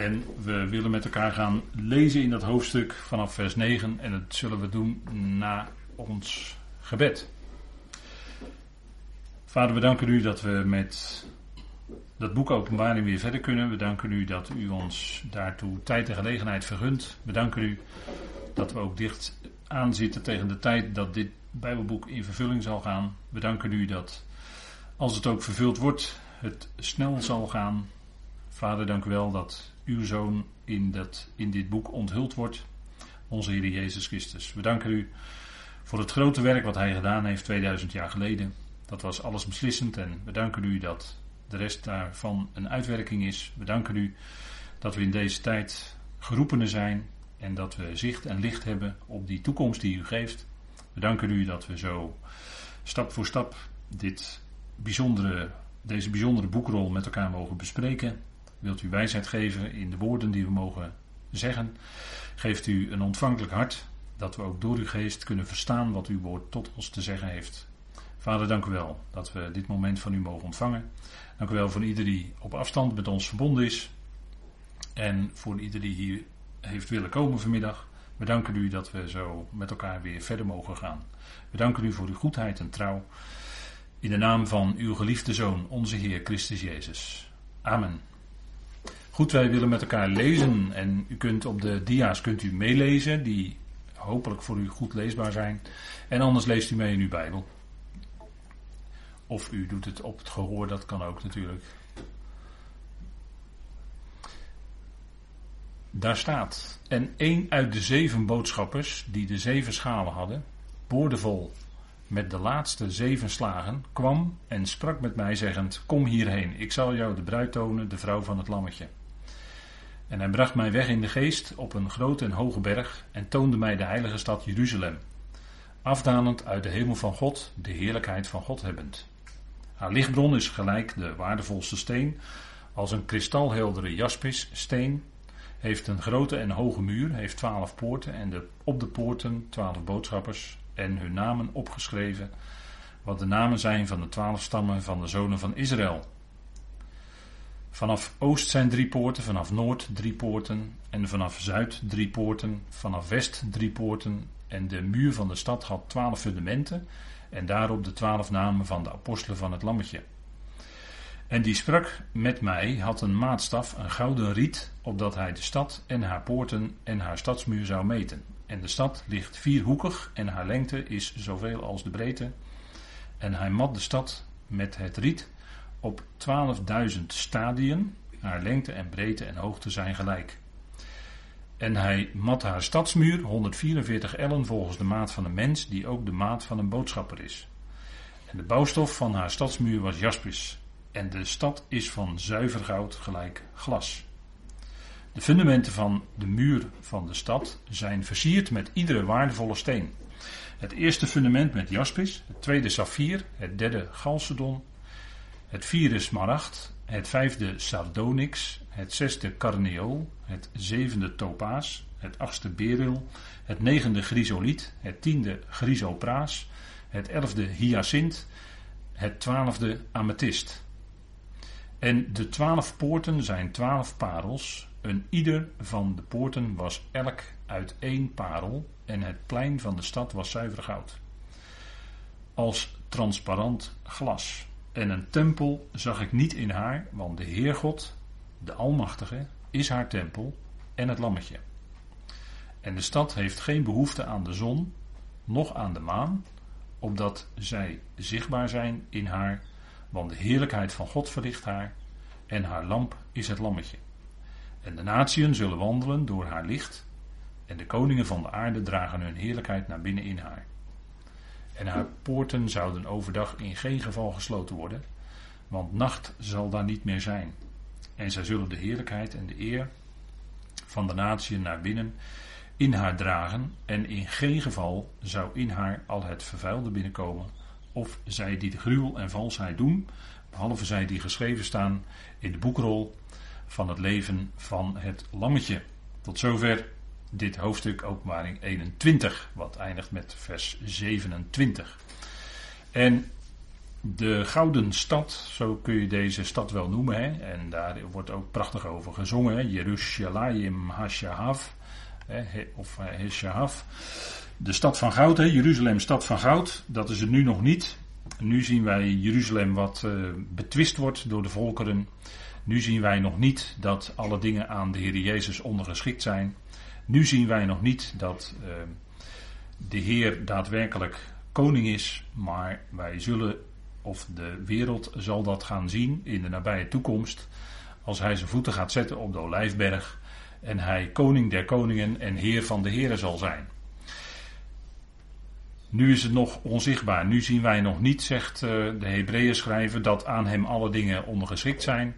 En we willen met elkaar gaan lezen in dat hoofdstuk vanaf vers 9. En dat zullen we doen na ons gebed. Vader, we danken u dat we met dat boek Openbaring weer verder kunnen. We danken u dat u ons daartoe tijd en gelegenheid vergunt. We danken u dat we ook dicht aanzitten tegen de tijd dat dit Bijbelboek in vervulling zal gaan. We danken u dat als het ook vervuld wordt, het snel zal gaan. Vader, dank u wel dat uw zoon in, dat, in dit boek onthuld wordt. Onze Heer Jezus Christus. We danken u voor het grote werk wat hij gedaan heeft 2000 jaar geleden. Dat was alles beslissend en we danken u dat de rest daarvan een uitwerking is. We danken u dat we in deze tijd geroepenen zijn en dat we zicht en licht hebben op die toekomst die u geeft. We danken u dat we zo stap voor stap dit bijzondere, deze bijzondere boekrol met elkaar mogen bespreken. Wilt u wijsheid geven in de woorden die we mogen zeggen? Geeft u een ontvankelijk hart, dat we ook door uw geest kunnen verstaan wat uw woord tot ons te zeggen heeft. Vader, dank u wel dat we dit moment van u mogen ontvangen. Dank u wel voor ieder die op afstand met ons verbonden is. En voor ieder die hier heeft willen komen vanmiddag. We danken u dat we zo met elkaar weer verder mogen gaan. We danken u voor uw goedheid en trouw. In de naam van uw geliefde Zoon, onze Heer Christus Jezus. Amen. Goed, wij willen met elkaar lezen en u kunt op de dia's kunt u meelezen, die hopelijk voor u goed leesbaar zijn. En anders leest u mee in uw Bijbel. Of u doet het op het gehoor, dat kan ook natuurlijk. Daar staat. En één uit de zeven boodschappers die de zeven schalen hadden, boordevol met de laatste zeven slagen, kwam en sprak met mij zeggend: Kom hierheen, ik zal jou de bruid tonen, de vrouw van het lammetje. En hij bracht mij weg in de geest op een grote en hoge berg en toonde mij de heilige stad Jeruzalem, afdalend uit de hemel van God, de heerlijkheid van God hebbend. Haar lichtbron is gelijk de waardevolste steen, als een kristalheldere jaspis steen, heeft een grote en hoge muur, heeft twaalf poorten en op de poorten twaalf boodschappers en hun namen opgeschreven, wat de namen zijn van de twaalf stammen van de zonen van Israël. Vanaf oost zijn drie poorten, vanaf noord drie poorten en vanaf zuid drie poorten, vanaf west drie poorten en de muur van de stad had twaalf fundamenten en daarop de twaalf namen van de apostelen van het lammetje. En die sprak met mij, had een maatstaf, een gouden riet, opdat hij de stad en haar poorten en haar stadsmuur zou meten. En de stad ligt vierhoekig en haar lengte is zoveel als de breedte. En hij mat de stad met het riet op 12.000 stadien. Haar lengte en breedte en hoogte zijn gelijk. En hij mat haar stadsmuur 144 ellen volgens de maat van een mens, die ook de maat van een boodschapper is. En de bouwstof van haar stadsmuur was jaspis. En de stad is van zuiver goud gelijk glas. De fundamenten van de muur van de stad zijn versierd met iedere waardevolle steen. Het eerste fundament met jaspis, het tweede saffier, het derde chalcedon, het vierde smaragd, het vijfde sardonyx, het zesde carneol, het zevende topaas, het achtste beryl, het negende chrysoliet, het tiende chrysopraas, het elfde hyacint, het twaalfde amethyst. En de twaalf poorten zijn twaalf parels, een ieder van de poorten was elk uit één parel en het plein van de stad was zuiver goud. Als transparant glas. En een tempel zag ik niet in haar, want de Heer God, de Almachtige, is haar tempel en het lammetje. En de stad heeft geen behoefte aan de zon, noch aan de maan, opdat zij zichtbaar zijn in haar, want de heerlijkheid van God verlicht haar en haar lamp is het lammetje. En de natieën zullen wandelen door haar licht en de koningen van de aarde dragen hun heerlijkheid naar binnen in haar. En haar poorten zouden overdag in geen geval gesloten worden, want nacht zal daar niet meer zijn. En zij zullen de heerlijkheid en de eer van de natieën naar binnen in haar dragen, en in geen geval zou in haar al het vervuilde binnenkomen, of zij die de gruwel en valsheid doen, behalve zij die geschreven staan in de boekrol van het leven van het lammetje. Tot zover dit hoofdstuk openbaring 21, wat eindigt met vers 27. En de Gouden Stad, zo kun je deze stad wel noemen. Hè? En daar wordt ook prachtig over gezongen. Jeruzalem Hashahav. Of Heshahav. De stad van goud, hè? Jeruzalem, stad van goud. Dat is het nu nog niet. Nu zien wij Jeruzalem wat uh, betwist wordt door de volkeren. Nu zien wij nog niet dat alle dingen aan de Heer Jezus ondergeschikt zijn. Nu zien wij nog niet dat uh, de Heer daadwerkelijk koning is. Maar wij zullen of de wereld zal dat gaan zien in de nabije toekomst. Als hij zijn voeten gaat zetten op de olijfberg. En hij koning der koningen en heer van de heren zal zijn. Nu is het nog onzichtbaar. Nu zien wij nog niet, zegt eh, de Hebreeën schrijver, dat aan hem alle dingen ondergeschikt zijn.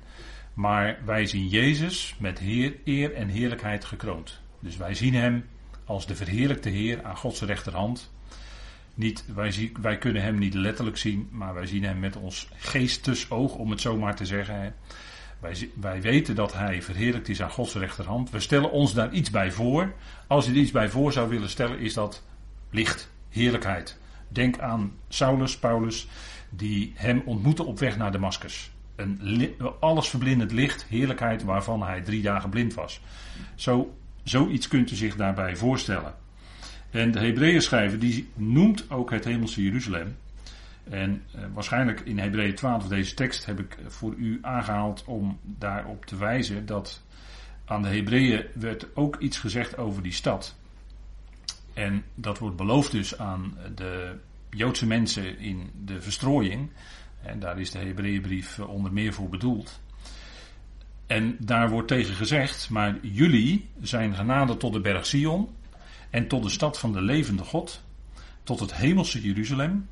Maar wij zien Jezus met heer, eer en heerlijkheid gekroond. Dus wij zien hem als de verheerlijkte Heer aan Gods rechterhand. Niet, wij, wij kunnen hem niet letterlijk zien, maar wij zien hem met ons geestesoog, om het zo maar te zeggen. Wij, wij weten dat hij verheerlijkt is aan Gods rechterhand. We stellen ons daar iets bij voor. Als je er iets bij voor zou willen stellen, is dat licht, heerlijkheid. Denk aan Saulus, Paulus, die hem ontmoette op weg naar Damascus. Een allesverblindend licht, heerlijkheid waarvan hij drie dagen blind was. Zo, zoiets kunt u zich daarbij voorstellen. En de Hebreeën die noemt ook het hemelse Jeruzalem. En eh, waarschijnlijk in Hebreeën 12, deze tekst, heb ik voor u aangehaald om daarop te wijzen dat aan de Hebreeën werd ook iets gezegd over die stad. En dat wordt beloofd dus aan de Joodse mensen in de verstrooiing. En daar is de Hebreeënbrief onder meer voor bedoeld. En daar wordt tegen gezegd, maar jullie zijn genade tot de berg Sion en tot de stad van de levende God, tot het hemelse Jeruzalem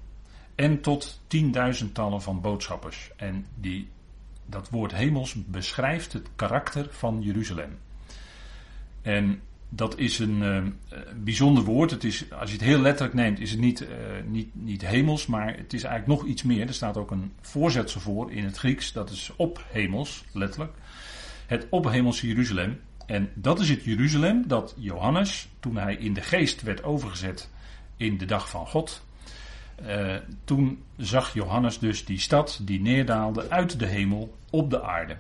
en tot tienduizendtallen van boodschappers. En die, dat woord hemels beschrijft het karakter van Jeruzalem. En dat is een uh, bijzonder woord. Het is, als je het heel letterlijk neemt, is het niet, uh, niet, niet hemels, maar het is eigenlijk nog iets meer. Er staat ook een voorzetsel voor in het Grieks, dat is op hemels, letterlijk. Het ophemelse Jeruzalem. En dat is het Jeruzalem dat Johannes, toen hij in de geest werd overgezet in de dag van God, uh, toen zag Johannes dus die stad die neerdaalde uit de hemel op de aarde.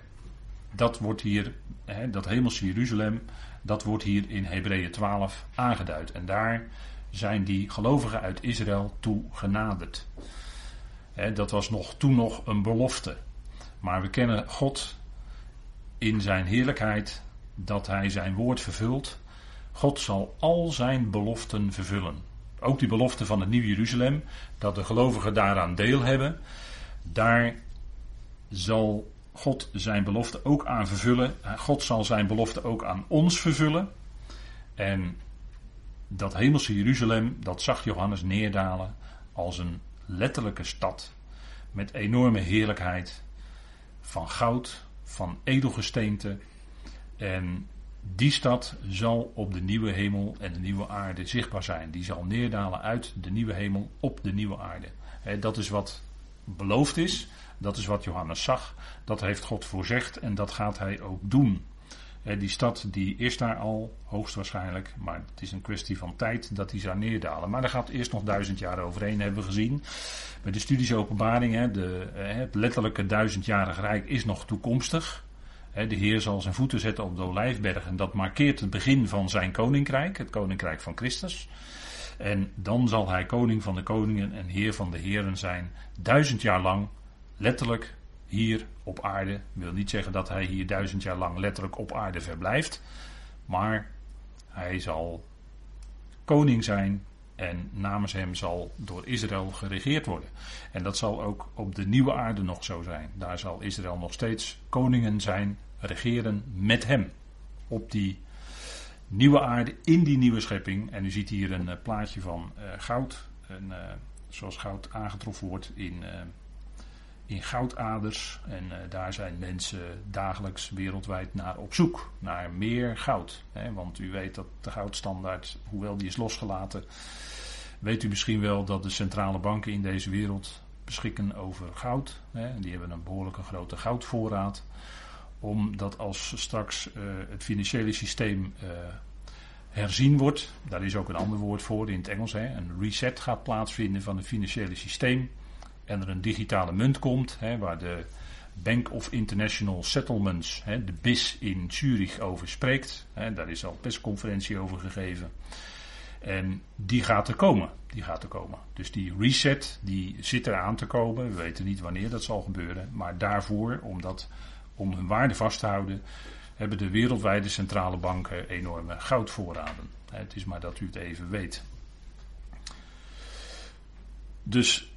Dat wordt hier, hè, dat hemelse Jeruzalem, dat wordt hier in Hebreeën 12 aangeduid. En daar zijn die gelovigen uit Israël toe genaderd. Hè, dat was nog, toen nog een belofte. Maar we kennen God in zijn heerlijkheid dat hij zijn woord vervult. God zal al zijn beloften vervullen. Ook die belofte van het Nieuwe Jeruzalem, dat de gelovigen daaraan deel hebben. Daar zal God zijn belofte ook aan vervullen. God zal zijn belofte ook aan ons vervullen. En dat hemelse Jeruzalem, dat zag Johannes neerdalen als een letterlijke stad. Met enorme heerlijkheid. Van goud, van edelgesteente, en die stad zal op de nieuwe hemel en de nieuwe aarde zichtbaar zijn. Die zal neerdalen uit de nieuwe hemel op de nieuwe aarde. dat is wat beloofd is. Dat is wat Johannes zag. Dat heeft God voorzegd en dat gaat hij ook doen. Die stad die is daar al, hoogstwaarschijnlijk. Maar het is een kwestie van tijd dat die zou neerdalen. Maar daar gaat eerst nog duizend jaar overheen, hebben we gezien. Bij de studies openbaring, de, het letterlijke duizendjarige rijk is nog toekomstig. De Heer zal zijn voeten zetten op de olijfberg en dat markeert het begin van zijn koninkrijk, het koninkrijk van Christus. En dan zal hij koning van de koningen en heer van de heren zijn, duizend jaar lang, letterlijk hier op aarde. Wil niet zeggen dat hij hier duizend jaar lang letterlijk op aarde verblijft, maar hij zal koning zijn en namens hem zal door Israël geregeerd worden. En dat zal ook op de nieuwe aarde nog zo zijn. Daar zal Israël nog steeds koningen zijn, regeren met hem. Op die nieuwe aarde, in die nieuwe schepping. En u ziet hier een uh, plaatje van uh, goud. En, uh, zoals goud aangetroffen wordt in, in goudaders. En daar zijn mensen dagelijks wereldwijd naar op zoek. Naar meer goud. Hè? Want u weet dat de goudstandaard, hoewel die is losgelaten weet u misschien wel dat de centrale banken in deze wereld beschikken over goud. Hè, die hebben een behoorlijke grote goudvoorraad. Omdat als straks uh, het financiële systeem uh, herzien wordt, daar is ook een ander woord voor in het Engels, hè, een reset gaat plaatsvinden van het financiële systeem. En er een digitale munt komt, hè, waar de Bank of International Settlements, hè, de BIS in Zurich, over spreekt. Hè, daar is al persconferentie over gegeven. En die gaat er komen. Die gaat er komen. Dus die reset, die zit eraan te komen. We weten niet wanneer dat zal gebeuren. Maar daarvoor, om, dat, om hun waarde vast te houden, hebben de wereldwijde centrale banken enorme goudvoorraden. Het is maar dat u het even weet. Dus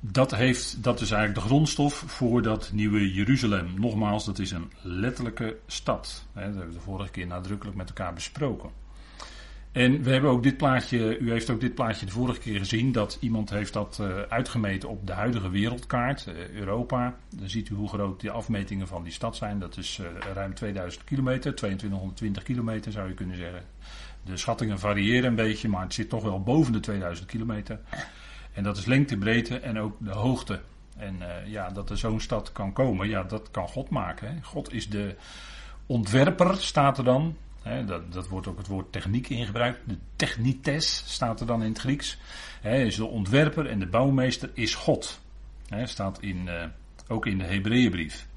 dat, heeft, dat is eigenlijk de grondstof voor dat nieuwe Jeruzalem. Nogmaals, dat is een letterlijke stad. Dat hebben we de vorige keer nadrukkelijk met elkaar besproken. En we hebben ook dit plaatje, u heeft ook dit plaatje de vorige keer gezien, dat iemand heeft dat uh, uitgemeten op de huidige wereldkaart, uh, Europa. Dan ziet u hoe groot die afmetingen van die stad zijn. Dat is uh, ruim 2000 kilometer, 2220 kilometer zou je kunnen zeggen. De schattingen variëren een beetje, maar het zit toch wel boven de 2000 kilometer. En dat is lengte, breedte en ook de hoogte. En ja, dat er zo'n stad kan komen, ja, dat kan God maken. Hè. God is de ontwerper, staat er dan dat, dat wordt ook het woord techniek ingebruikt. De technites staat er dan in het Grieks. He, is de ontwerper en de bouwmeester is God. He, staat in, uh, ook in de Hebreeënbrief.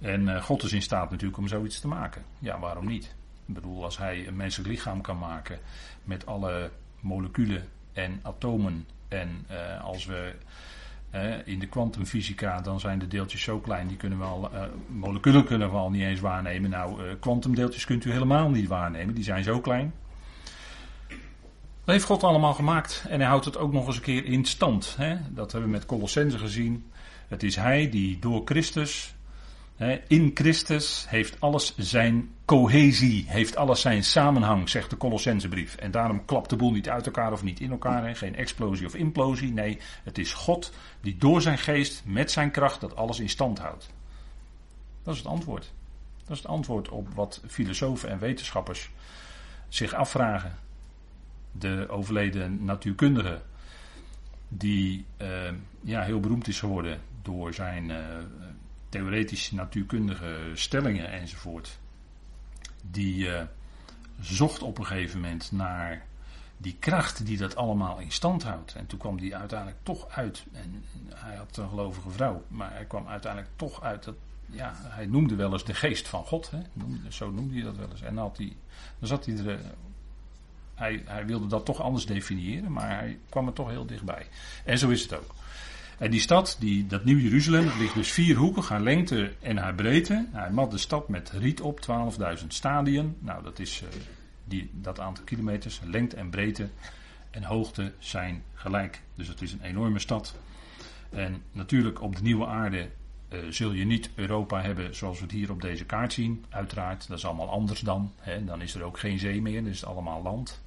En uh, God is in staat natuurlijk om zoiets te maken. Ja, waarom niet? Ik bedoel, als hij een menselijk lichaam kan maken met alle moleculen en atomen. En uh, als we in de kwantumfysica dan zijn de deeltjes zo klein, die kunnen we al, uh, moleculen kunnen we al niet eens waarnemen. Nou, kwantumdeeltjes kunt u helemaal niet waarnemen, die zijn zo klein. Dat heeft God allemaal gemaakt en hij houdt het ook nog eens een keer in stand. Hè? Dat hebben we met Colossense gezien. Het is hij die door Christus in Christus heeft alles zijn cohesie, heeft alles zijn samenhang, zegt de Colossensebrief. En daarom klapt de boel niet uit elkaar of niet in elkaar, geen explosie of implosie. Nee, het is God die door zijn geest, met zijn kracht, dat alles in stand houdt. Dat is het antwoord. Dat is het antwoord op wat filosofen en wetenschappers zich afvragen. De overleden natuurkundige, die uh, ja, heel beroemd is geworden door zijn uh, theoretische natuurkundige stellingen enzovoort. Die uh, zocht op een gegeven moment naar die kracht die dat allemaal in stand houdt. En toen kwam die uiteindelijk toch uit. En hij had een gelovige vrouw, maar hij kwam uiteindelijk toch uit dat. Ja, hij noemde wel eens de geest van God. Hè? Zo noemde hij dat wel eens. En dan, had hij, dan zat hij er. Eh, hij, hij wilde dat toch anders definiëren, maar hij kwam er toch heel dichtbij. En zo is het ook. En die stad, die, dat Nieuw Jeruzalem, ligt dus vier hoeken, haar lengte en haar breedte. Hij mat de stad met riet op, 12.000 stadien. Nou, dat is uh, die, dat aantal kilometers. Lengte en breedte en hoogte zijn gelijk. Dus het is een enorme stad. En natuurlijk op de nieuwe aarde uh, zul je niet Europa hebben zoals we het hier op deze kaart zien. Uiteraard, dat is allemaal anders dan. Hè. Dan is er ook geen zee meer, dan is het allemaal land.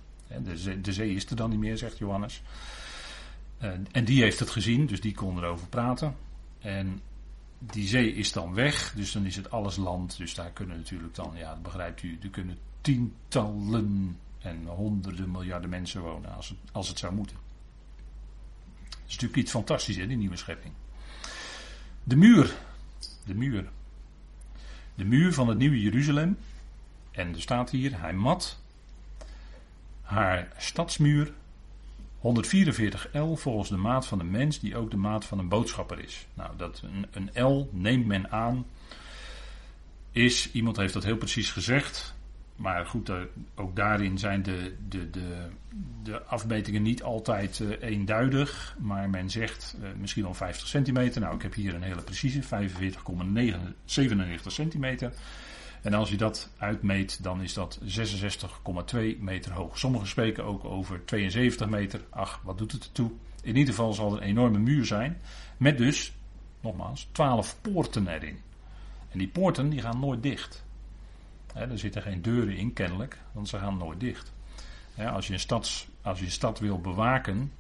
De zee is er dan niet meer, zegt Johannes. Uh, en die heeft het gezien, dus die kon erover praten. En die zee is dan weg, dus dan is het alles land. Dus daar kunnen natuurlijk dan, ja, dat begrijpt u, er kunnen tientallen en honderden miljarden mensen wonen als het, als het zou moeten. Dat is natuurlijk iets fantastisch, hè, die nieuwe schepping. De muur. De muur. De muur van het nieuwe Jeruzalem. En er staat hier, hij mat haar stadsmuur 144 L volgens de maat van de mens, die ook de maat van een boodschapper is. Nou, dat een, een L neemt men aan, is, iemand heeft dat heel precies gezegd, maar goed, ook daarin zijn de, de, de, de afmetingen niet altijd uh, eenduidig. Maar men zegt uh, misschien al 50 centimeter. Nou, ik heb hier een hele precieze, 45,97 centimeter. En als je dat uitmeet, dan is dat 66,2 meter hoog. Sommigen spreken ook over 72 meter. Ach, wat doet het ertoe? In ieder geval zal er een enorme muur zijn. Met dus, nogmaals, 12 poorten erin. En die poorten die gaan nooit dicht. er zitten geen deuren in, kennelijk, want ze gaan nooit dicht. als, je een als je stad wil bewaken,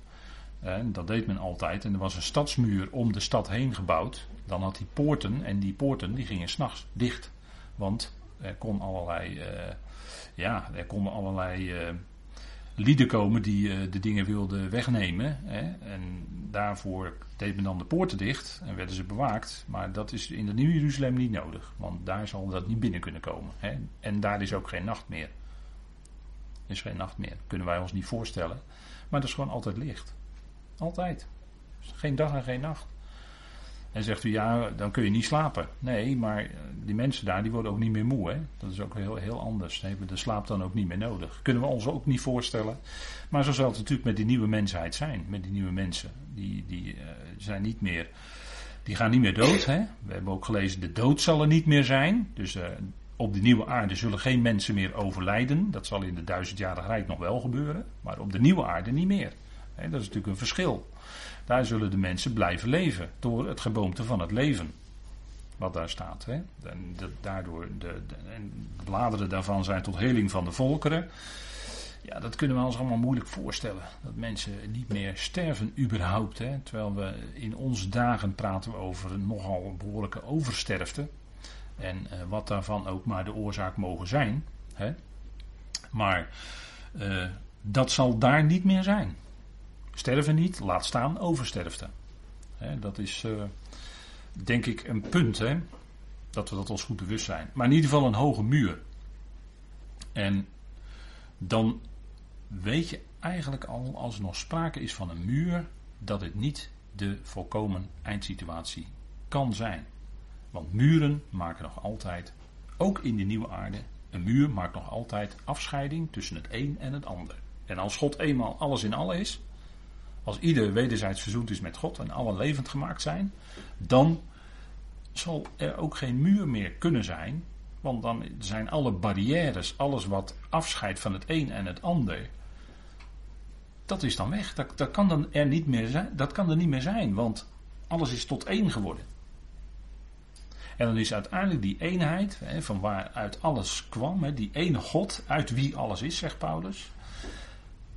dat deed men altijd, en er was een stadsmuur om de stad heen gebouwd, dan had die poorten, en die poorten die gingen s'nachts dicht. Want er kon allerlei, uh, ja, er konden allerlei uh, lieden komen die uh, de dingen wilden wegnemen. Hè, en daarvoor deed men dan de poorten dicht en werden ze bewaakt. Maar dat is in de Nieuwe Jeruzalem niet nodig. Want daar zal dat niet binnen kunnen komen. Hè. En daar is ook geen nacht meer. Er is geen nacht meer. Kunnen wij ons niet voorstellen. Maar dat is gewoon altijd licht. Altijd. Geen dag en geen nacht. En zegt u ja, dan kun je niet slapen. Nee, maar die mensen daar die worden ook niet meer moe. Hè? Dat is ook heel, heel anders. Ze hebben de slaap dan ook niet meer nodig. Kunnen we ons ook niet voorstellen. Maar zo zal het natuurlijk met die nieuwe mensheid zijn. Met die nieuwe mensen. Die, die zijn niet meer. Die gaan niet meer dood. Hè? We hebben ook gelezen, de dood zal er niet meer zijn. Dus op de nieuwe aarde zullen geen mensen meer overlijden. Dat zal in de duizendjarige rijk nog wel gebeuren. Maar op de nieuwe aarde niet meer. dat is natuurlijk een verschil. Daar zullen de mensen blijven leven. Door het geboomte van het leven. Wat daar staat. En daardoor de, de, de bladeren daarvan zijn tot heling van de volkeren. Ja, dat kunnen we ons allemaal moeilijk voorstellen. Dat mensen niet meer sterven überhaupt. Hè? Terwijl we in onze dagen praten we over een nogal behoorlijke oversterfte. En uh, wat daarvan ook maar de oorzaak mogen zijn. Hè? Maar uh, dat zal daar niet meer zijn. Sterven niet, laat staan oversterfte. Hè, dat is uh, denk ik een punt, hè, dat we dat ons goed bewust zijn. Maar in ieder geval een hoge muur. En dan weet je eigenlijk al, als er nog sprake is van een muur, dat het niet de volkomen eindsituatie kan zijn. Want muren maken nog altijd, ook in de nieuwe aarde, een muur maakt nog altijd afscheiding tussen het een en het ander. En als God eenmaal alles in alles is, als ieder wederzijds verzoend is met God en alle levend gemaakt zijn, dan zal er ook geen muur meer kunnen zijn. Want dan zijn alle barrières, alles wat afscheidt van het een en het ander, dat is dan weg. Dat, dat, kan dan er niet meer zijn, dat kan er niet meer zijn, want alles is tot één geworden. En dan is uiteindelijk die eenheid, hè, van waaruit alles kwam, hè, die ene God, uit wie alles is, zegt Paulus.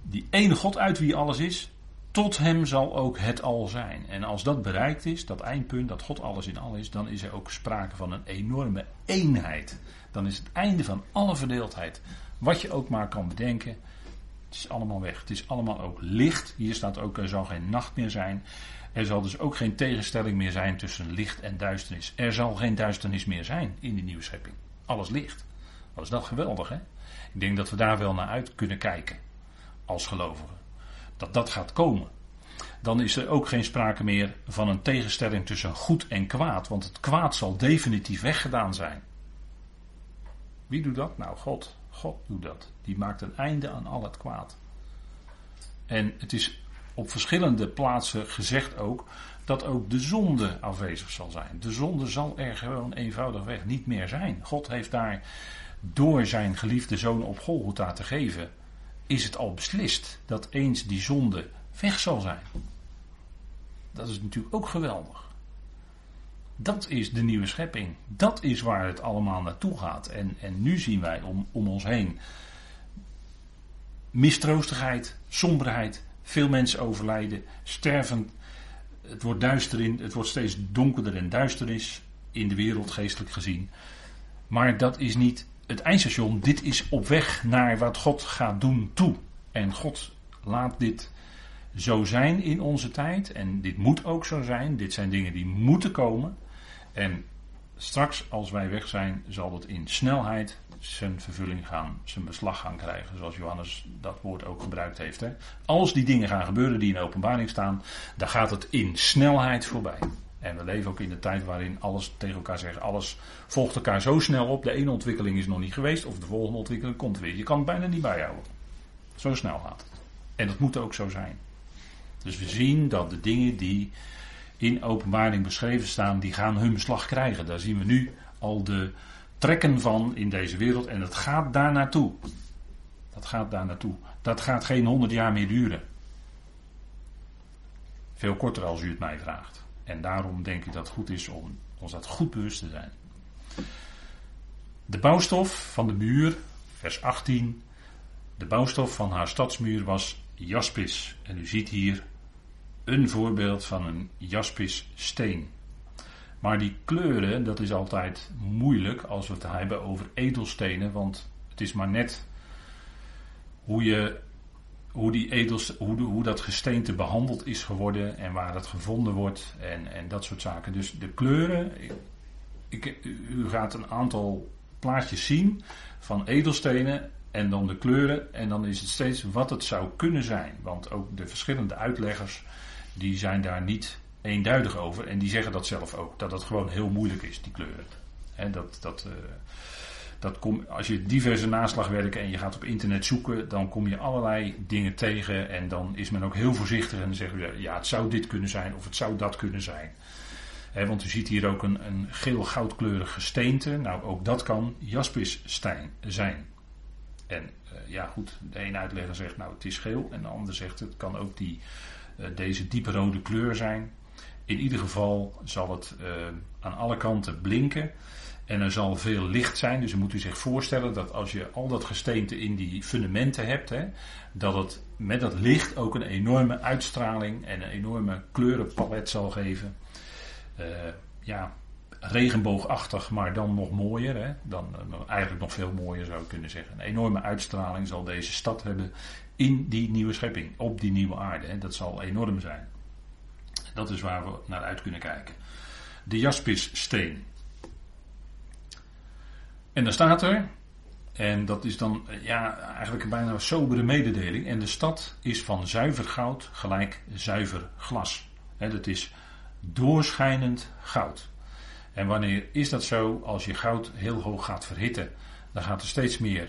Die ene God uit wie alles is, tot hem zal ook het al zijn. En als dat bereikt is, dat eindpunt, dat God alles in al is, dan is er ook sprake van een enorme eenheid. Dan is het einde van alle verdeeldheid. Wat je ook maar kan bedenken, het is allemaal weg. Het is allemaal ook licht. Hier staat ook, er zal geen nacht meer zijn. Er zal dus ook geen tegenstelling meer zijn tussen licht en duisternis. Er zal geen duisternis meer zijn in die nieuwe schepping. Alles licht. Wat is dat geweldig, hè? Ik denk dat we daar wel naar uit kunnen kijken. Als gelovigen. Dat dat gaat komen. Dan is er ook geen sprake meer van een tegenstelling tussen goed en kwaad. Want het kwaad zal definitief weggedaan zijn. Wie doet dat? Nou, God. God doet dat. Die maakt een einde aan al het kwaad. En het is op verschillende plaatsen gezegd ook dat ook de zonde afwezig zal zijn. De zonde zal er gewoon eenvoudigweg niet meer zijn. God heeft daar door zijn geliefde zoon op Golgotha te geven, is het al beslist dat eens die zonde weg zal zijn. Dat is natuurlijk ook geweldig. Dat is de nieuwe schepping. Dat is waar het allemaal naartoe gaat. En, en nu zien wij om, om ons heen mistroostigheid, somberheid, veel mensen overlijden, sterven. Het wordt duister in, het wordt steeds donkerder en duisternis in de wereld geestelijk gezien. Maar dat is niet het eindstation. Dit is op weg naar wat God gaat doen toe. En God laat dit zo zijn in onze tijd. En dit moet ook zo zijn. Dit zijn dingen die moeten komen. En straks, als wij weg zijn, zal het in snelheid zijn vervulling gaan, zijn beslag gaan krijgen. Zoals Johannes dat woord ook gebruikt heeft. Hè. Als die dingen gaan gebeuren die in openbaring staan, dan gaat het in snelheid voorbij. En we leven ook in de tijd waarin alles tegen elkaar zegt, alles volgt elkaar zo snel op. De ene ontwikkeling is nog niet geweest, of de volgende ontwikkeling komt weer. Je kan het bijna niet bijhouden. Zo snel gaat het. En dat moet ook zo zijn. Dus we zien dat de dingen die in openbaring beschreven staan, die gaan hun beslag krijgen. Daar zien we nu al de trekken van in deze wereld en het gaat daar naartoe. Dat gaat daar naartoe. Dat gaat geen honderd jaar meer duren. Veel korter als u het mij vraagt. En daarom denk ik dat het goed is om ons dat goed bewust te zijn. De bouwstof van de muur, vers 18. De bouwstof van haar stadsmuur was jaspis. En u ziet hier een voorbeeld van een jaspis steen. Maar die kleuren, dat is altijd moeilijk als we het hebben over edelstenen, want het is maar net hoe, je, hoe, die edels, hoe, hoe dat gesteente behandeld is geworden en waar het gevonden wordt en, en dat soort zaken. Dus de kleuren, ik, u gaat een aantal plaatjes zien van edelstenen en dan de kleuren en dan is het steeds wat het zou kunnen zijn. Want ook de verschillende uitleggers die zijn daar niet eenduidig over. En die zeggen dat zelf ook. Dat het gewoon heel moeilijk is, die kleuren. He, dat, dat, uh, dat als je diverse naslagwerken en je gaat op internet zoeken, dan kom je allerlei dingen tegen. En dan is men ook heel voorzichtig en dan zeggen we, ja, het zou dit kunnen zijn of het zou dat kunnen zijn. want u ziet hier ook een, een geel-goudkleurig gesteente. Nou, ook dat kan jaspissteen zijn. En uh, ja, goed, de ene uitlegger zegt, nou, het is geel. En de ander zegt, het kan ook die, uh, deze diepe rode kleur zijn. In ieder geval zal het uh, aan alle kanten blinken. En er zal veel licht zijn. Dus dan moet u zich voorstellen dat als je al dat gesteente in die fundamenten hebt, hè, dat het met dat licht ook een enorme uitstraling en een enorme kleurenpalet zal geven. Uh, ja, regenboogachtig, maar dan nog mooier. Hè? Dan, dan eigenlijk nog veel mooier zou ik kunnen zeggen. Een enorme uitstraling zal deze stad hebben in die nieuwe schepping, op die nieuwe aarde. Hè? Dat zal enorm zijn. Dat is waar we naar uit kunnen kijken. De jaspissteen. En dan staat er, en dat is dan ja, eigenlijk een bijna sobere mededeling. En de stad is van zuiver goud gelijk zuiver glas. Dat is doorschijnend goud. En wanneer is dat zo? Als je goud heel hoog gaat verhitten, dan gaat er steeds meer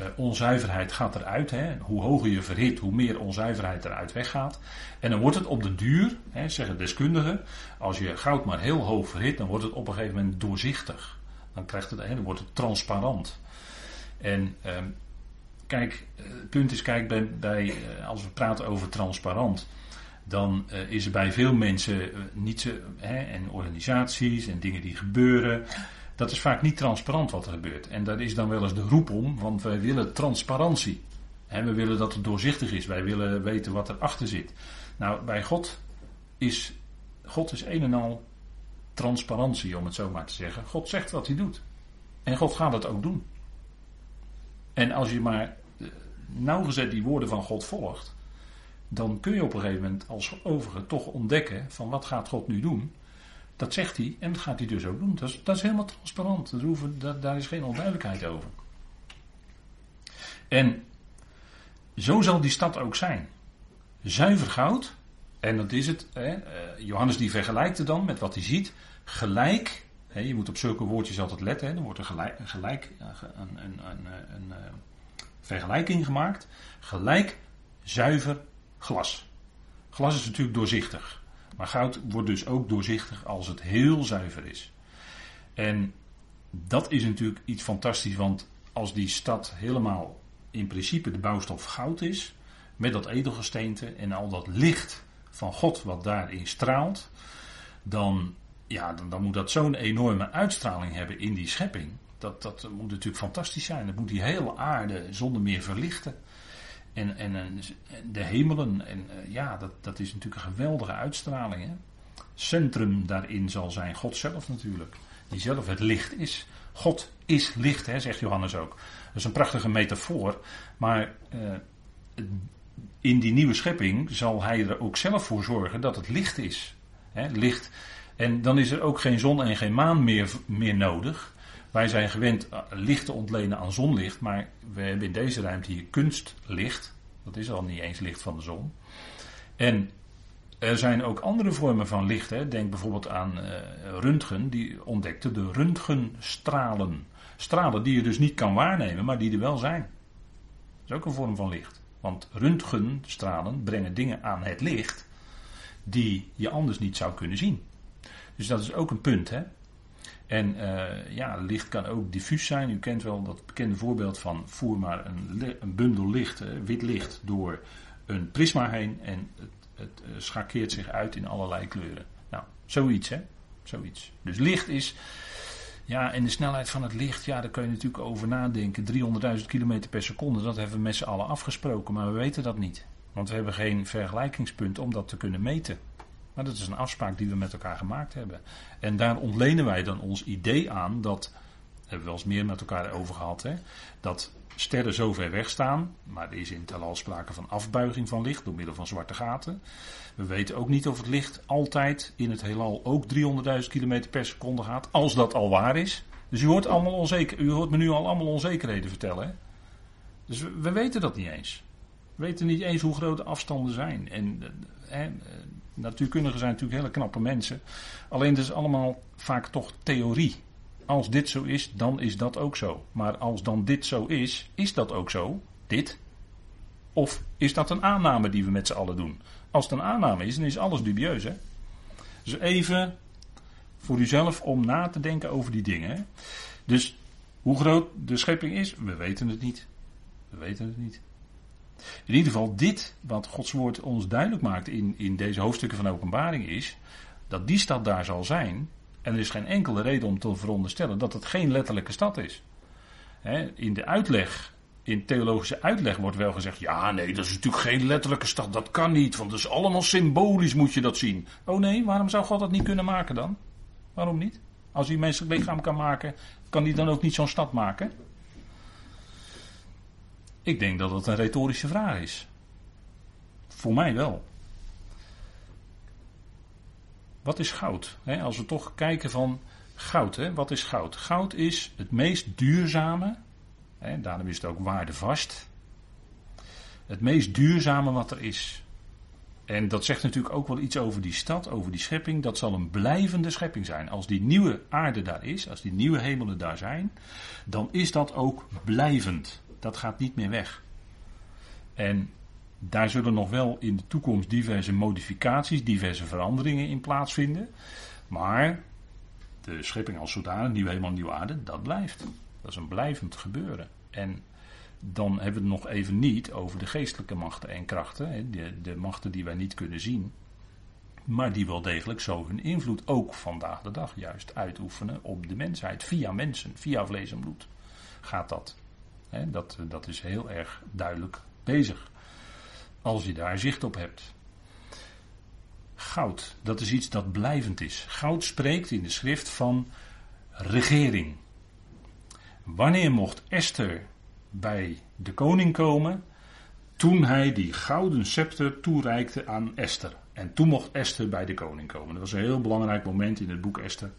uh, onzuiverheid gaat eruit. Hè. Hoe hoger je verhit, hoe meer onzuiverheid eruit weggaat. En dan wordt het op de duur, hè, zeggen deskundigen, als je goud maar heel hoog verhit, dan wordt het op een gegeven moment doorzichtig. Dan, krijgt het, hè, dan wordt het transparant. En uh, kijk, het punt is, kijk, bij, uh, als we praten over transparant, dan uh, is er bij veel mensen uh, niet hè, en organisaties en dingen die gebeuren, dat is vaak niet transparant wat er gebeurt. En daar is dan wel eens de roep om, want wij willen transparantie. En we willen dat het doorzichtig is. Wij willen weten wat erachter zit. Nou, bij God is, God is een en al transparantie, om het zo maar te zeggen. God zegt wat hij doet. En God gaat het ook doen. En als je maar eh, nauwgezet die woorden van God volgt, dan kun je op een gegeven moment als gelovige toch ontdekken van wat gaat God nu doen. Dat zegt hij en dat gaat hij dus ook doen. Dat is, dat is helemaal transparant. Dat hoeven, dat, daar is geen onduidelijkheid over. En zo zal die stad ook zijn. Zuiver goud. En dat is het. Hè, eh, Johannes die vergelijkt het dan met wat hij ziet. Gelijk. Hè, je moet op zulke woordjes altijd letten. Hè, dan wordt er gelijk, gelijk een, een, een, een, eh, vergelijking gemaakt. Gelijk zuiver glas. Glas is natuurlijk doorzichtig. Maar goud wordt dus ook doorzichtig als het heel zuiver is. En dat is natuurlijk iets fantastisch, want als die stad helemaal in principe de bouwstof goud is, met dat edelgesteente en al dat licht van God wat daarin straalt, dan, ja, dan, dan moet dat zo'n enorme uitstraling hebben in die schepping. Dat, dat moet natuurlijk fantastisch zijn. Dat moet die hele aarde zonder meer verlichten. En, en, de hemelen. En eh, ja, dat, dat is natuurlijk een geweldige uitstraling. Hè? Centrum daarin zal zijn God zelf natuurlijk. Die zelf het licht is. God is licht, hè, zegt Johannes ook. Dat is een prachtige metafoor. Maar uh, in die nieuwe schepping zal hij er ook zelf voor zorgen dat het licht is. Licht. En dan is er ook geen zon en geen maan meer, meer nodig. Wij zijn gewend eh, licht te ontlenen aan zonlicht, maar we hebben in deze ruimte hier kunstlicht. Dat is al niet eens licht van de zon. En er zijn ook andere vormen van licht. Hè. Denk bijvoorbeeld aan uh, Röntgen, die ontdekte de röntgenstralen. Stralen die je dus niet kan waarnemen, maar die er wel zijn. Dat is ook een vorm van licht. Want röntgenstralen brengen dingen aan het licht die je anders niet zou kunnen zien. Dus dat is ook een punt. Hè? En uh, ja, licht kan ook diffuus zijn. U kent wel dat bekende voorbeeld van voer maar een, een bundel licht, wit licht, door een prisma heen en het, het uh, schakeert zich uit in allerlei kleuren. Nou, zoiets hè. Zoiets. Dus licht is, ja, en de snelheid van het licht, ja, daar kun je natuurlijk over nadenken. 300.000 km per seconde, dat hebben we met z'n allen afgesproken, maar we weten dat niet. Want we hebben geen vergelijkingspunt om dat te kunnen meten. Maar dat is een afspraak die we met elkaar gemaakt hebben. En daar ontlenen wij dan ons idee aan dat, hebben we wel eens meer met elkaar over gehad, hè, dat sterren zo ver weg staan, maar er is in het al sprake van afbuiging van licht door middel van zwarte gaten. We weten ook niet of het licht altijd in het heelal ook 300.000 km per seconde gaat, als dat al waar is. Dus u hoort, allemaal onzeker, u hoort me nu al allemaal onzekerheden vertellen. Hè? Dus we, weten dat niet eens. We weten niet eens hoe groot de afstanden zijn. En, hè, Natuurkundigen zijn natuurlijk hele knappe mensen. Alleen het is allemaal vaak toch theorie. Als dit zo is, dan is dat ook zo. Maar als dan dit zo is, is dat ook zo? Dit? Of is dat een aanname die we met z'n allen doen? Als het een aanname is, dan is alles dubieus. Hè? Dus even voor uzelf om na te denken over die dingen. Dus hoe groot de schepping is, we weten het niet. We weten het niet. In ieder geval, dit wat Gods woord ons duidelijk maakt in, in deze hoofdstukken van openbaring is, dat die stad daar zal zijn. En er is geen enkele reden om te veronderstellen dat het geen letterlijke stad is. in de uitleg, in theologische uitleg wordt wel gezegd, ja nee, dat is natuurlijk geen letterlijke stad, dat kan niet, want dat is allemaal symbolisch moet je dat zien. Oh nee, waarom zou God dat niet kunnen maken dan? Waarom niet? Als hij menselijk lichaam kan maken, kan hij dan ook niet zo'n stad maken? Ik denk dat dat een retorische vraag is. Voor mij wel. Wat is goud? als we toch kijken van goud, wat is goud? Goud is het meest duurzame, daarom is het ook waardevast. Het meest duurzame wat er is. En dat zegt natuurlijk ook wel iets over die stad, over die schepping. Dat zal een blijvende schepping zijn. Als die nieuwe aarde daar is, als die nieuwe hemelen daar zijn, dan is dat ook blijvend. Dat gaat niet meer weg. En daar zullen nog wel in de toekomst diverse modificaties, diverse veranderingen in plaatsvinden. Maar de schepping als zodanig, nieuw hemel, nieuwe aarde, dat blijft. Dat is een blijvend gebeuren. En dan hebben we het nog even niet over de geestelijke machten en krachten. De, de machten die wij niet kunnen zien. Maar die wel degelijk zo hun invloed ook vandaag de dag juist uitoefenen op de mensheid. Via mensen, via vlees en bloed gaat dat. dat, dat is heel erg duidelijk bezig. Als je daar zicht op hebt. Goud, dat is iets dat blijvend is. Goud spreekt in de schrift van regering. Wanneer mocht Esther bij de koning komen? Toen hij die gouden scepter toereikte aan Esther. En toen mocht Esther bij de koning komen. Dat was een heel belangrijk moment in het boek Esther.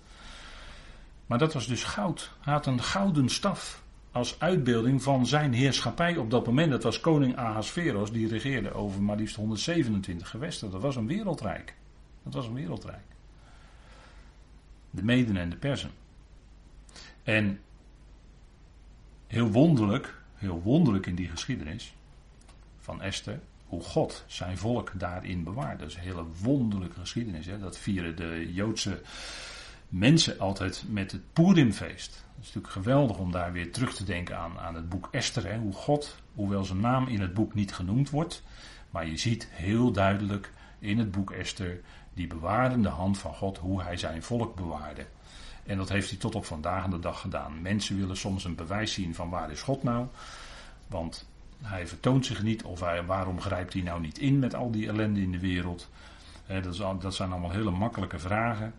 Maar dat was dus goud. Hij had een gouden staf als uitbeelding van zijn heerschappij op dat moment. Dat was koning Ahasveros, die regeerde over maar liefst 127 gewesten. Dat was een wereldrijk. Dat was een wereldrijk. De Meden en de Persen. En heel wonderlijk, heel wonderlijk in die geschiedenis van Esther, hoe God zijn volk daarin bewaart. Dat is een hele wonderlijke geschiedenis. Hè? Dat vieren de Joodse mensen altijd met het Purimfeest. Het is natuurlijk geweldig om daar weer terug te denken aan, aan het boek Esther. Hè? Hoe God, hoewel zijn naam in het boek niet genoemd wordt, maar je ziet heel duidelijk in het boek Esther die bewarende hand van God, hoe hij zijn volk bewaarde. En dat heeft hij tot op vandaag de dag gedaan. Mensen willen soms een bewijs zien van waar is God nou? Want hij vertoont zich niet, of waarom grijpt hij nou niet in met al die ellende in de wereld? dat zijn allemaal hele makkelijke vragen.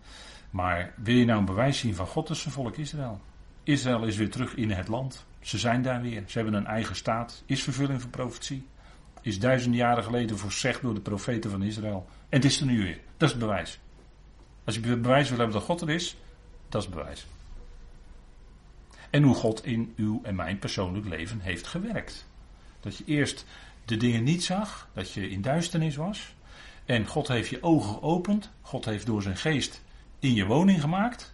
Maar wil je nou een bewijs zien van God is volk Israël? Israël is weer terug in het land. Ze zijn daar weer. Ze hebben een eigen staat. Is vervulling van profetie. Is duizenden jaren geleden voorzegd door de profeten van Israël. En het is er nu weer. Dat is het bewijs. Als je bewijs wil hebben dat God er is, dat is het bewijs. En hoe God in uw en mijn persoonlijk leven heeft gewerkt. Dat je eerst de dingen niet zag, dat je in duisternis was. En God heeft je ogen geopend. God heeft door zijn geest in je woning gemaakt.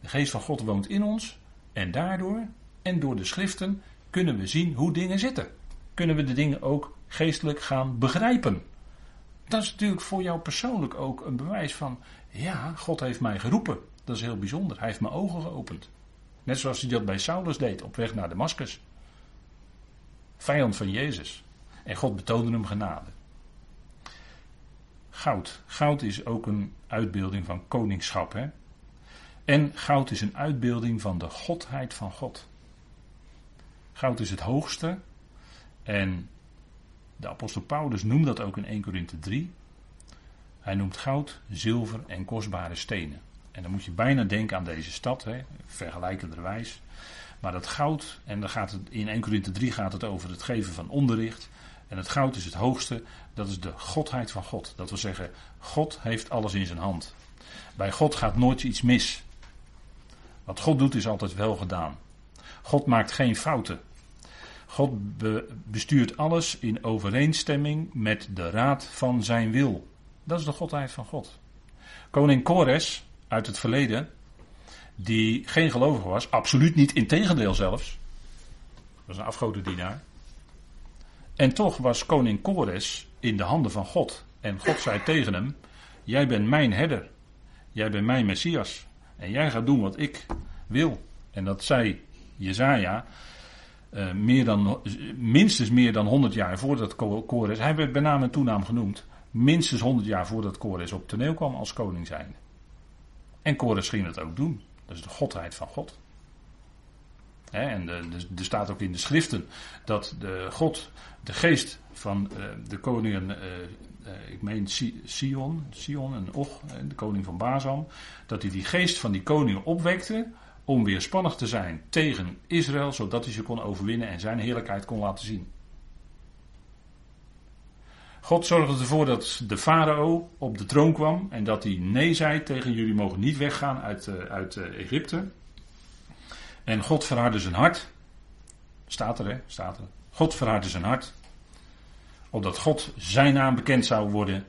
De geest van God woont in ons. En daardoor en door de schriften kunnen we zien hoe dingen zitten. Kunnen we de dingen ook geestelijk gaan begrijpen. Dat is natuurlijk voor jou persoonlijk ook een bewijs van, ja, God heeft mij geroepen. Dat is heel bijzonder. Hij heeft mijn ogen geopend. Net zoals hij dat bij Saulus deed op weg naar Damascus. Vijand van Jezus. En God betoonde hem genade. Goud. Goud is ook een uitbeelding van koningschap. Hè? En goud is een uitbeelding van de godheid van God. Goud is het hoogste. En de apostel Paulus noemt dat ook in 1 Korinthe 3. Hij noemt goud, zilver en kostbare stenen. En dan moet je bijna denken aan deze stad, hè, vergelijkenderwijs. Maar dat goud, en dan gaat het, in 1 Korinthe 3 gaat het over het geven van onderricht. En het goud is het hoogste, dat is de godheid van God. Dat wil zeggen, God heeft alles in zijn hand. Bij God gaat nooit iets mis. Wat God doet is altijd wel gedaan. God maakt geen fouten. God bestuurt alles in overeenstemming met de raad van zijn wil. Dat is de godheid van God. Koning Kores uit het verleden, die geen gelovige was, absoluut niet, integendeel zelfs. Dat was een afgodendienaar. En toch was koning Kores in de handen van God. En God zei tegen hem: Jij bent mijn herder. Jij bent mijn messias. En jij gaat doen wat ik wil. En dat zei Jezaja. Uh, meer dan, minstens meer dan 100 jaar voordat Kores. Hij werd bij naam en toenaam genoemd. Minstens 100 jaar voordat Kores op toneel kwam als koning zijn. En Kores ging dat ook doen. Dat is de godheid van God. En er staat ook in de schriften dat de God, de geest van uh, de koningen, uh, uh, ik meen Sion, Sion en Och, de koning van Bazan, dat hij die geest van die koningen opwekte om weerspannig te zijn tegen Israël, zodat hij ze kon overwinnen en zijn heerlijkheid kon laten zien. God zorgde ervoor dat de farao op de troon kwam en dat hij nee zei tegen jullie mogen niet weggaan uit, uit Egypte. En God verhardde zijn hart. Staat er, hè? Staat er. God verhardde zijn hart. Opdat God zijn naam bekend zou worden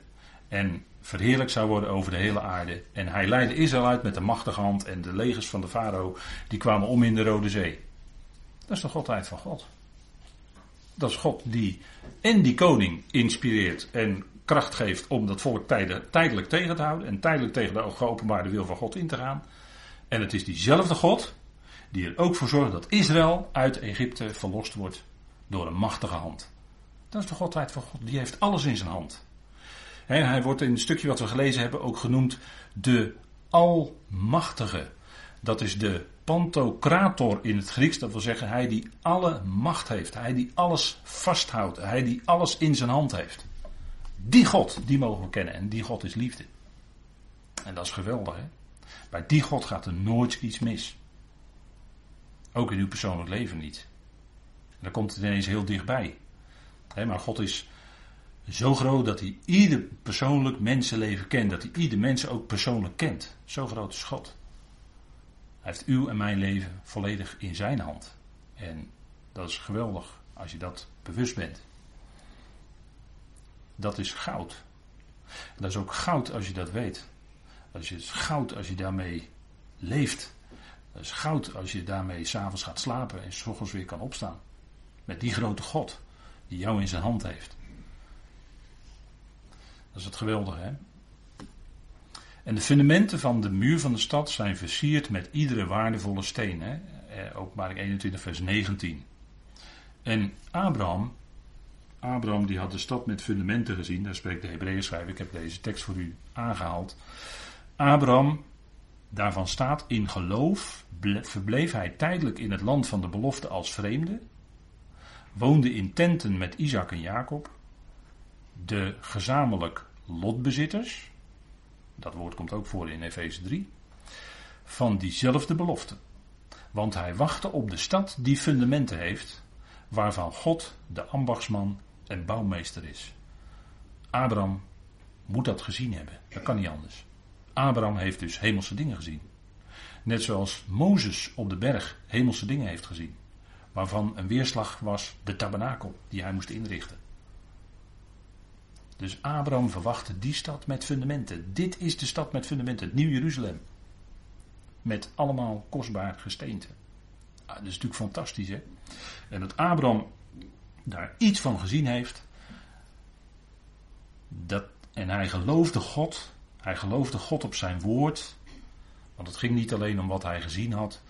en verheerlijk zou worden over de hele aarde. En hij leidde Israël uit met de machtige hand en de legers van de farao, die kwamen om in de Rode Zee. Dat is de godheid van God. Dat is God die en die koning inspireert en kracht geeft om dat volk tijdelijk tegen te houden en tijdelijk tegen de geopenbaarde wil van God in te gaan. En het is diezelfde God die er ook voor zorgt dat Israël uit Egypte verlost wordt door een machtige hand. Dat is de godheid van God, die heeft alles in zijn hand. hij wordt in het stukje wat we gelezen hebben ook genoemd de Almachtige. Dat is de Pantocrator in het Grieks, dat wil zeggen hij die alle macht heeft, hij die alles vasthoudt, hij die alles in zijn hand heeft. Die God, die mogen we kennen en die God is liefde. En dat is geweldig hè. Bij die God gaat er nooit iets mis. Ook in uw persoonlijk leven niet. En dan komt het ineens heel dichtbij. maar God is zo groot dat hij ieder persoonlijk mensenleven kent. Dat hij ieder mens ook persoonlijk kent. Zo groot is God. Hij heeft uw en mijn leven volledig in zijn hand. En dat is geweldig als je dat bewust bent. Dat is goud. dat is ook goud als je dat weet. Dat is goud als je daarmee leeft. Dat is goud als je daarmee s'avonds gaat slapen en s ochtends weer kan opstaan. Met die grote God die jou in zijn hand heeft. Dat is het geweldige, hè? En de fundamenten van de muur van de stad zijn versierd met iedere waardevolle steen. Hè? Eh, openbaring 21, vers 19. En Abraham, Abraham die had de stad met fundamenten gezien. Daar spreekt de Hebreeën schrijver. Ik heb deze tekst voor u aangehaald. Abraham, daarvan staat in geloof, verbleef hij tijdelijk in het land van de belofte als vreemde. Woonde in tenten met Isaac en Jacob. De gezamenlijk lotbezitters dat woord komt ook voor in Efeze 3, van diezelfde belofte. Want hij wachtte op de stad die fundamenten heeft, waarvan God de ambachtsman en bouwmeester is. Abraham moet dat gezien hebben. Dat kan niet anders. Abraham heeft dus hemelse dingen gezien. Net zoals Mozes op de berg hemelse dingen heeft gezien. Waarvan een weerslag was de tabernakel die hij moest inrichten. Dus Abraham verwachtte die stad met fundamenten. Dit is de stad met fundamenten, het Nieuw Jeruzalem. Met allemaal kostbaar gesteente. Ah, dat is natuurlijk fantastisch, hè? En dat Abraham daar iets van gezien heeft. Dat, en hij geloofde God. Hij geloofde God op zijn woord. Want het ging niet alleen om wat hij gezien had.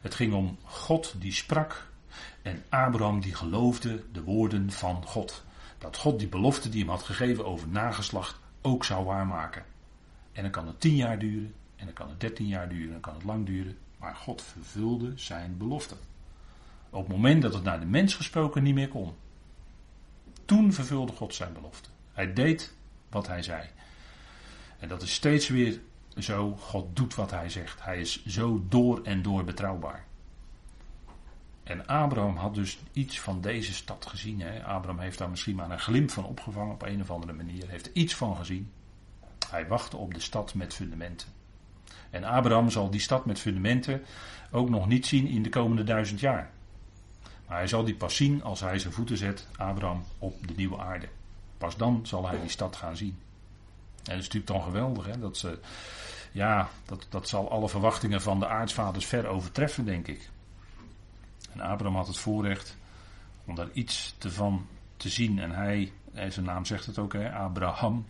Het ging om God die sprak. En Abraham die geloofde de woorden van God dat God die belofte die hem had gegeven over nageslacht ook zou waarmaken. En dan kan het tien jaar duren, en dan kan het dertien jaar duren, en dan kan het lang duren. Maar God vervulde zijn belofte. Op het moment dat het naar de mens gesproken niet meer kon. Toen vervulde God zijn belofte. Hij deed wat hij zei. En dat is steeds weer zo. God doet wat hij zegt. Hij is zo door en door betrouwbaar. En Abraham had dus iets van deze stad gezien. Hè. Abraham heeft daar misschien maar een glimp van opgevangen op een of andere manier. Heeft iets van gezien. Hij wachtte op de stad met fundamenten. En Abraham zal die stad met fundamenten ook nog niet zien in de komende duizend jaar. Maar hij zal die pas zien als hij zijn voeten zet, Abraham, op de nieuwe aarde. Pas dan zal hij die stad gaan zien. Dat is natuurlijk dan geweldig. Hè? Dat, ze, ja, dat, dat zal alle verwachtingen van de aartsvaders ver overtreffen, denk ik. En Abraham had het voorrecht om daar iets te van te zien. En hij, zijn naam zegt het ook, hè, Abraham.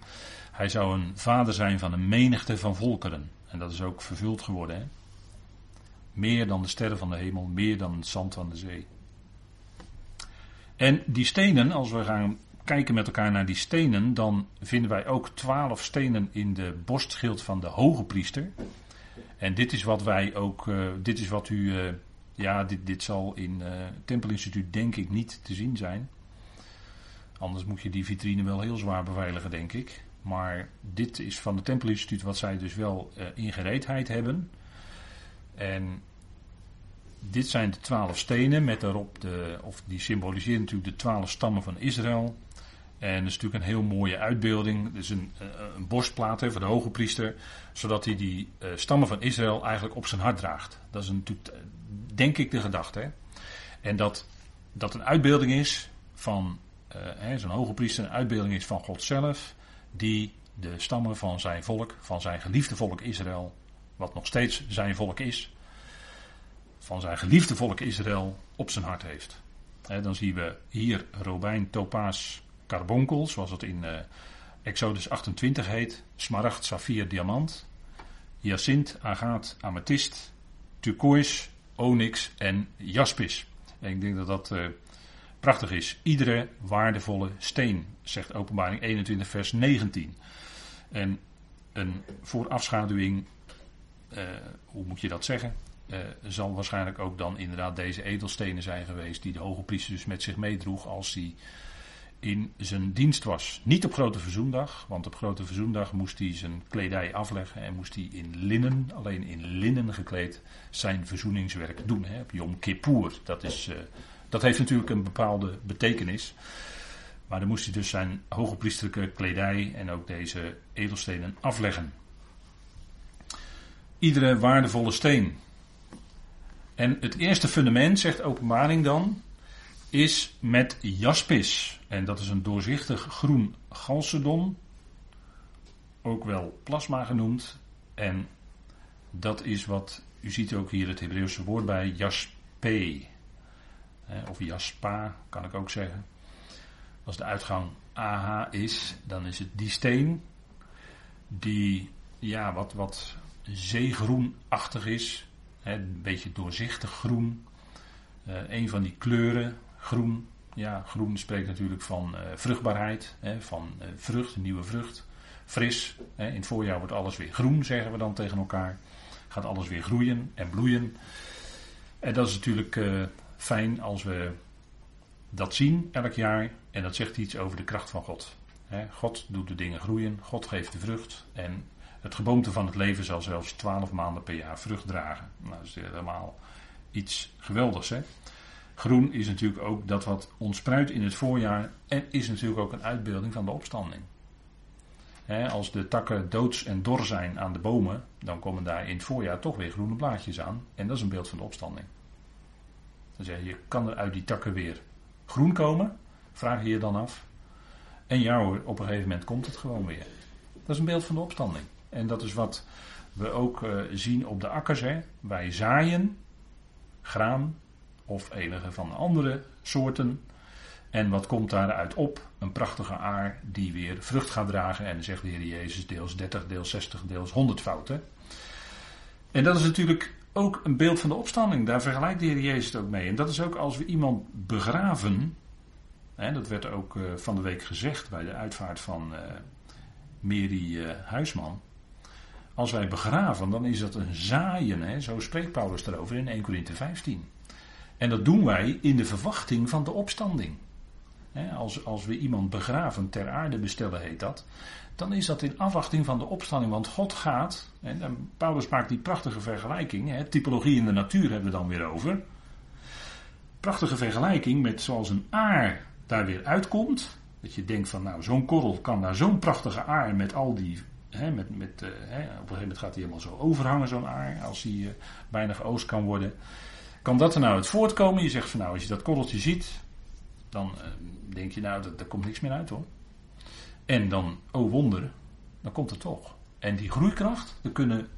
Hij zou een vader zijn van een menigte van volkeren. En dat is ook vervuld geworden. Hè? Meer dan de sterren van de hemel, meer dan het zand van de zee. En die stenen, als we gaan kijken met elkaar naar die stenen, dan vinden wij ook twaalf stenen in de borstschild van de hoge priester. En dit is wat wij ook, uh, dit is wat u, uh, ja, dit, dit zal in uh, Tempelinstituut denk ik niet te zien zijn. Anders moet je die vitrine wel heel zwaar beveiligen, denk ik. Maar dit is van het Tempelinstituut wat zij dus wel in gereedheid hebben. En dit zijn de twaalf stenen met daarop de, of die symboliseren natuurlijk de twaalf stammen van Israël. En dat is natuurlijk een heel mooie uitbeelding. Dus een, eh, een borstplaat voor de hoge priester, zodat hij die uh, stammen van Israël eigenlijk op zijn hart draagt. Dat is natuurlijk, eh, denk ik, de gedachte. En dat dat een uitbeelding is van, uh, zo'n hoge priester, een uitbeelding is van God zelf, die de stammen van zijn volk, van zijn geliefde volk Israël, wat nog steeds zijn volk is, van zijn geliefde volk Israël op zijn hart heeft. dan zien we hier robijn, topaas, carbonkel, zoals het in uh, Exodus 28 heet. Smaragd, saffier, diamant. Hyacint, agaat, amethyst, turquoise, onyx en jaspis. En ik denk dat dat uh, prachtig is. Iedere waardevolle steen, zegt openbaring 21 vers 19. En een voorafschaduwing, uh, hoe moet je dat zeggen? Zal waarschijnlijk ook dan inderdaad deze edelstenen zijn geweest die de hoge priester dus met zich meedroeg als hij in zijn dienst was. Niet op Grote Verzoendag, want op Grote Verzoendag moest hij zijn kledij afleggen en moest hij in linnen, alleen in linnen gekleed, zijn verzoeningswerk doen. Hè, op Yom Kippur. Dat, is, uh, dat heeft natuurlijk een bepaalde betekenis. Maar dan moest hij dus zijn hogepriesterlijke kledij en ook deze edelstenen afleggen. Iedere waardevolle steen. En het eerste fundament, zegt openbaring dan, is met jaspis. En dat is een doorzichtig groen chalcedon, ook wel plasma genoemd. En dat is wat, u ziet ook hier het Hebreeuwse woord bij, jaspe. Of jaspa, kan ik ook zeggen. Als de uitgang AH is, dan is het die steen die ja, wat, wat zeegroenachtig is. Een beetje doorzichtig groen. Uh, een van die kleuren Groen, ja, groen spreekt natuurlijk van uh, vruchtbaarheid, hè, van uh, vrucht, nieuwe vrucht. Fris, hè, in het voorjaar wordt alles weer groen, zeggen we dan tegen elkaar. Gaat alles weer groeien en bloeien. En dat is natuurlijk uh, fijn als we dat zien elk jaar. En dat zegt iets over de kracht van God. God doet de dingen groeien, God geeft de vrucht. En het geboomte van het leven zal zelfs twaalf maanden per jaar vrucht dragen. Nou, dat is helemaal iets geweldigs. Hè? Groen is natuurlijk ook dat wat ontspruit in het voorjaar en is natuurlijk ook een uitbeelding van de opstanding. als de takken doods en dor zijn aan de bomen, dan komen daar in het voorjaar toch weer groene blaadjes aan. En dat is een beeld van de opstanding. Dan zeg je, kan er uit die takken weer groen komen? Vraag je je dan af. En ja hoor, op een gegeven moment komt het gewoon weer. Dat is een beeld van de opstanding. En dat is wat we ook uh, zien op de akkers. Wij zaaien graan of enige van de andere soorten. En wat komt daaruit op? Een prachtige aar die weer vrucht gaat dragen. En zegt de Heer Jezus deels 30, deels 60, deels 100 fouten. En dat is natuurlijk ook een beeld van de opstanding. Daar vergelijkt de Heer Jezus het ook mee. En dat is ook als we iemand begraven. Hè, dat werd ook uh, van de week gezegd bij de uitvaart van uh, Mary uh, Huisman. Als wij begraven, dan is dat een zaaien. Hè? Zo spreekt Paulus erover in 1 Corinthië 15. En dat doen wij in de verwachting van de opstanding. Als, als we iemand begraven, ter aarde bestellen heet dat, dan is dat in afwachting van de opstanding. Want God gaat, en Paulus maakt die prachtige vergelijking, typologie in de natuur hebben we dan weer over. Prachtige vergelijking met zoals een aar daar weer uitkomt. Dat je denkt van nou zo'n korrel kan naar zo'n prachtige aar met al die met, met, uh, op een gegeven moment gaat hij helemaal zo overhangen, zo'n aar, als hij uh, bijna geoost kan worden. Kan dat er nou uit voortkomen? Je zegt van nou, als je dat korreltje ziet, dan uh, denk je nou, dat, daar komt niks meer uit hoor. En dan, oh wonder, dan komt het toch. En die groeikracht, daar kunnen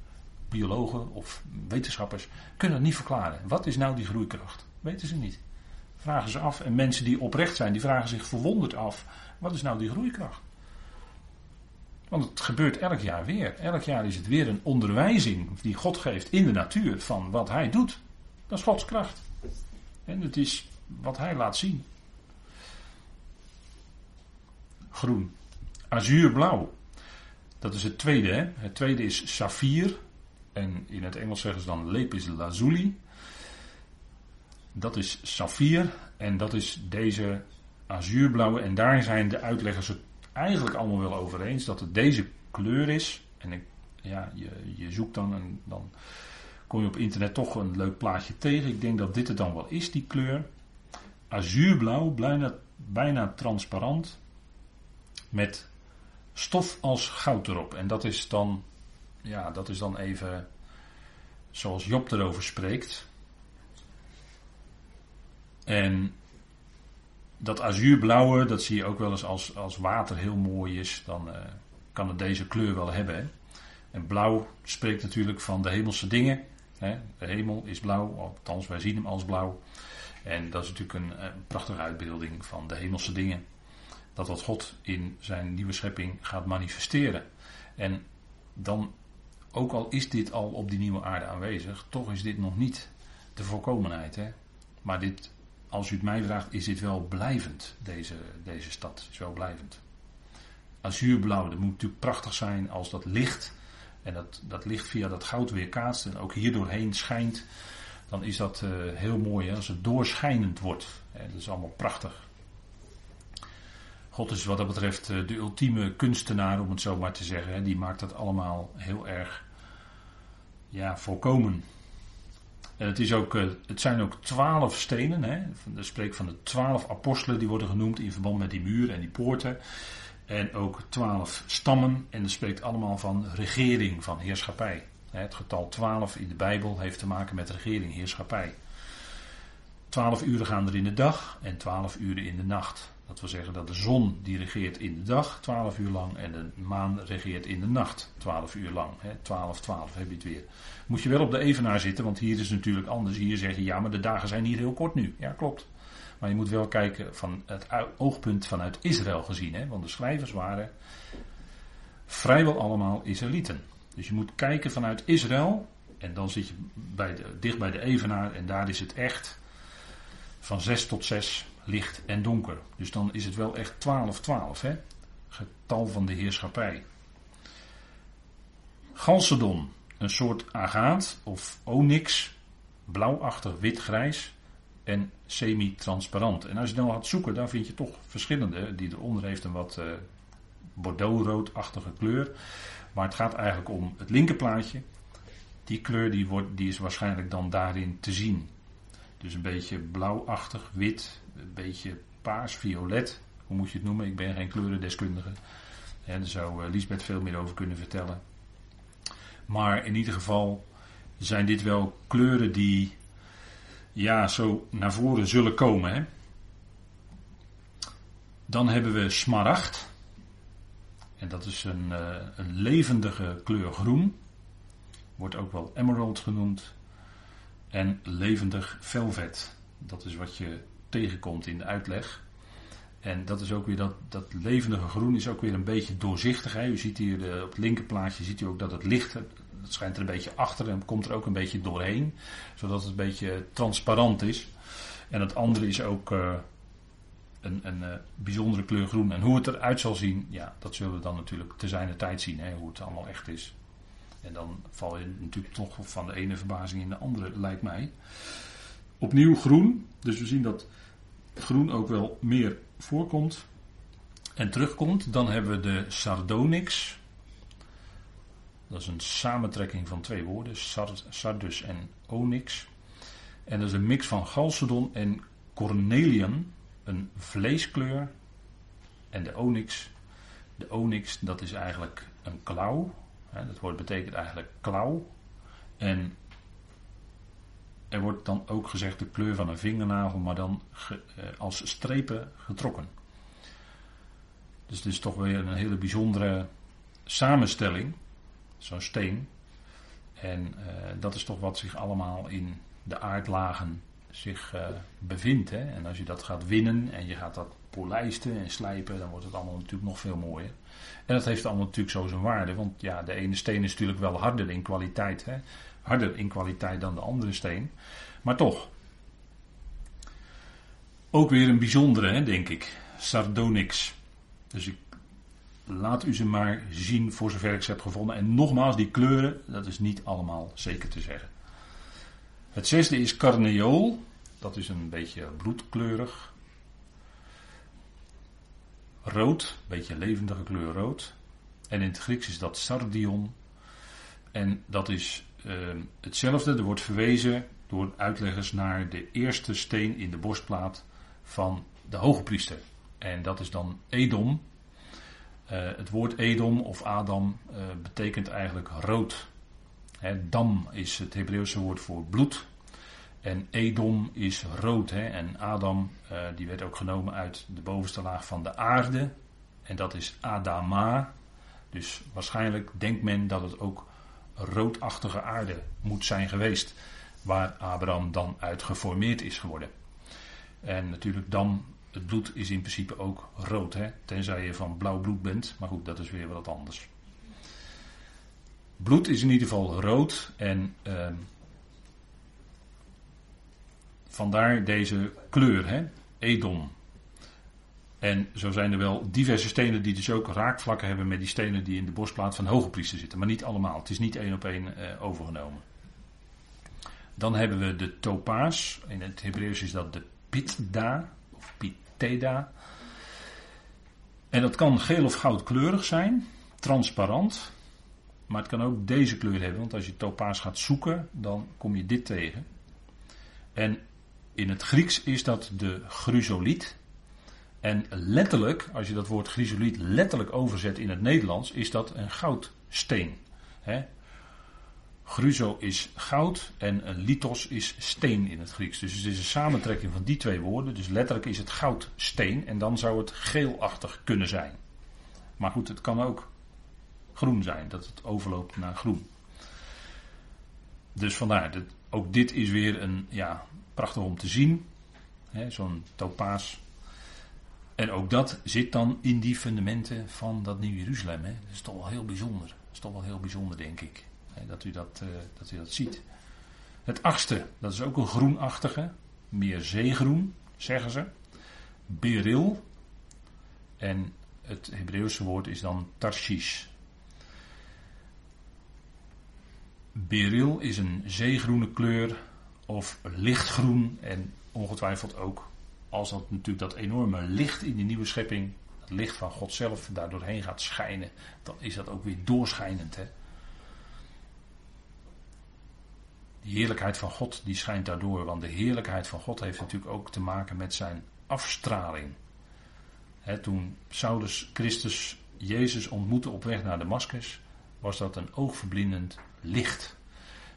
biologen of wetenschappers kunnen niet verklaren. Wat is nou die groeikracht? Weten ze niet. Vragen ze af. En mensen die oprecht zijn, die vragen zich verwonderd af. Wat is nou die groeikracht? Want het gebeurt elk jaar weer. Elk jaar is het weer een onderwijzing die God geeft in de natuur van wat hij doet. Dat is Gods kracht. En het is wat hij laat zien. Groen. Azuurblauw. Dat is het tweede. Hè? Het tweede is saffier. En in het Engels zeggen ze dan lepis lazuli. Dat is saffier. En dat is deze azuurblauwe. En daar zijn de uitleggers het eigenlijk allemaal wel over eens. Dat het deze kleur is. En ik, ja, je, je zoekt dan en dan kom je op internet toch een leuk plaatje tegen. Ik denk dat dit het dan wel is, die kleur. Azuurblauw, bijna, bijna transparant. Met stof als goud erop. En dat is dan, ja, dat is dan even zoals Job erover spreekt. En dat azuurblauwe, dat zie je ook wel eens als, als water heel mooi is, dan uh, kan het deze kleur wel hebben. Hè? En blauw spreekt natuurlijk van de hemelse dingen. De hemel is blauw, althans wij zien hem als blauw. En dat is natuurlijk een, een prachtige uitbeelding van de hemelse dingen dat wat God in zijn nieuwe schepping gaat manifesteren. En dan, ook al is dit al op die nieuwe aarde aanwezig, toch is dit nog niet de volkomenheid. Hè? Maar dit, als u het mij vraagt, is dit wel blijvend, deze, deze stad. Is wel blijvend. Azuurblauw, dat moet natuurlijk prachtig zijn als dat licht. En dat, dat licht via dat goud weer kaatst en ook hier doorheen schijnt. Dan is dat uh, heel mooi hè? als het doorschijnend wordt. Hè? Dat is allemaal prachtig. God is wat dat betreft eh, de ultieme kunstenaar, om het zo maar te zeggen. Die maakt dat allemaal heel erg ja, volkomen. En het, is ook, eh, het zijn ook twaalf stenen. Hè. Er spreekt van de twaalf apostelen die worden genoemd in verband met die muren en die poorten. En ook twaalf stammen. En dat spreekt allemaal van regering, van heerschappij. Het getal twaalf in de Bijbel heeft te maken met regering, heerschappij. Twaalf uren gaan er in de dag en twaalf uren in de nacht. Dat wil zeggen dat de zon die regeert in de dag 12 uur lang en de maan regeert in de nacht 12 uur lang. Hè, 12, 12 heb je het weer. Moet je wel op de evenaar zitten, want hier is natuurlijk anders. Hier zeg je ja, maar de dagen zijn hier heel kort nu. Ja, klopt. Maar je moet wel kijken van het oogpunt vanuit Israël gezien. Hè, want de schrijvers waren vrijwel allemaal Israëlieten. Dus je moet kijken vanuit Israël. En dan zit je bij de, dicht bij de evenaar en daar is het echt van 6 tot 6 licht en donker. Dus dan is het wel echt 12-12, hè? Getal van de heerschappij. Chalcedon, een soort agaat of onyx, blauwachtig wit-grijs en semi-transparant. En als je dan gaat zoeken, dan vind je toch verschillende. Die eronder heeft een wat uh, bordeauxroodachtige kleur. Maar het gaat eigenlijk om het linkerplaatje. Die kleur die wordt, die is waarschijnlijk dan daarin te zien. Dus een beetje blauwachtig, wit, een beetje paars-violet. Hoe moet je het noemen? Ik ben geen kleurendeskundige. En daar zou uh, Lisbeth veel meer over kunnen vertellen. Maar in ieder geval zijn dit wel kleuren die ja, zo naar voren zullen komen. Hè? Dan hebben we smaragd. En dat is een, uh, een levendige kleur groen. Wordt ook wel emerald genoemd. En levendig velvet. Dat is wat je tegenkomt in de uitleg. En dat is ook weer dat, dat levendige groen is ook weer een beetje doorzichtig. Hè. U ziet hier de, op het linkerplaatje ziet u ook dat het licht, het schijnt er een beetje achter en komt er ook een beetje doorheen. Zodat het een beetje transparant is. En het andere is ook uh, een, een uh, bijzondere kleur groen. En hoe het eruit zal zien, ja, dat zullen we dan natuurlijk te zijner tijd zien. Hè, hoe het allemaal echt is. En dan val je natuurlijk toch van de ene verbazing in de andere, lijkt mij. Opnieuw groen. Dus we zien dat groen ook wel meer voorkomt en terugkomt. Dan hebben we de sardonyx. Dat is een samentrekking van twee woorden, sardus en onyx. En dat is een mix van chalcedon en cornelian, een vleeskleur. En de onyx, de onyx dat is eigenlijk een klauw. Dat woord betekent eigenlijk klauw. En er wordt dan ook gezegd de kleur van een vingernagel, maar dan eh, als strepen getrokken. Dus het is toch weer een hele bijzondere samenstelling, zo'n steen. En eh, dat is toch wat zich allemaal in de aardlagen zich uh, bevindt. Hè? En als je dat gaat winnen en je gaat dat polijsten en slijpen, dan wordt het allemaal natuurlijk nog veel mooier. En dat heeft allemaal natuurlijk zo zijn waarde, want ja, de ene steen is natuurlijk wel harder in kwaliteit. Hè? Harder in kwaliteit dan de andere steen. Maar toch. Ook weer een bijzondere, hè, denk ik. Sardonyx. Dus ik laat u ze maar zien voor zover ik ze heb gevonden. En nogmaals, die kleuren, dat is niet allemaal zeker te zeggen. Het zesde is carneol. Dat is een beetje bloedkleurig. Rood, een beetje levendige kleur rood. En in het Grieks is dat sardion. En dat is uh, hetzelfde. Er wordt verwezen door uitleggers naar de eerste steen in de borstplaat van de hoge priester. En dat is dan Edom. Uh, het woord Edom of Adam uh, betekent eigenlijk rood. Dam is het Hebreeuwse woord voor bloed. En Edom is rood. En Adam, uh, die werd ook genomen uit de bovenste laag van de aarde. En dat is Adama. Dus waarschijnlijk denkt men dat het ook roodachtige aarde moet zijn geweest. Waar Abraham dan uit geformeerd is geworden. En natuurlijk dan, het bloed is in principe ook rood. Hè? Tenzij je van blauw bloed bent. Maar goed, dat is weer wat anders. Bloed is in ieder geval rood. En uh, vandaar deze kleur, hè? Edom. En zo zijn er wel diverse stenen die dus ook raakvlakken hebben met die stenen die in de borstplaat van hoge priester zitten. Maar niet allemaal. Het is niet één op één uh, overgenomen. Dan hebben we de topaas. In het Hebreeuws is dat de pitda of piteda. En dat kan geel of goudkleurig zijn, transparant. Maar het kan ook deze kleur hebben, want als je topaas gaat zoeken, dan kom je dit tegen. En in het Grieks is dat de chrysoliet. En letterlijk, als je dat woord chrysoliet letterlijk overzet in het Nederlands, is dat een goudsteen. He? Gruzo is goud en een litos is steen in het Grieks. Dus het is een samentrekking van die twee woorden. Dus letterlijk is het goudsteen en dan zou het geelachtig kunnen zijn. Maar goed, het kan ook groen zijn, dat het overloopt naar groen. Dus vandaar, dat, ook dit is weer een, ja, prachtig om te zien. Zo'n topaas. En ook dat zit dan in die fundamenten van dat Nieuw Jeruzalem. Dat is toch wel heel bijzonder. Dat is toch wel heel bijzonder, denk ik dat, u dat, uh, dat u dat ziet. Het achtste, dat is ook een groenachtige, meer zeegroen, zeggen ze. Beril. En het Hebreeuwse woord is dan Tarshish. Beril is een zeegroene kleur of lichtgroen en ongetwijfeld ook als dat natuurlijk dat enorme licht in die nieuwe schepping, het licht van God zelf, daar doorheen gaat schijnen, dan is dat ook weer doorschijnend. Hè? De heerlijkheid van God die schijnt daardoor, want de heerlijkheid van God heeft natuurlijk ook te maken met zijn afstraling. toen Saulus Christus Jezus ontmoette op weg naar Damascus, was dat een oogverblindend licht.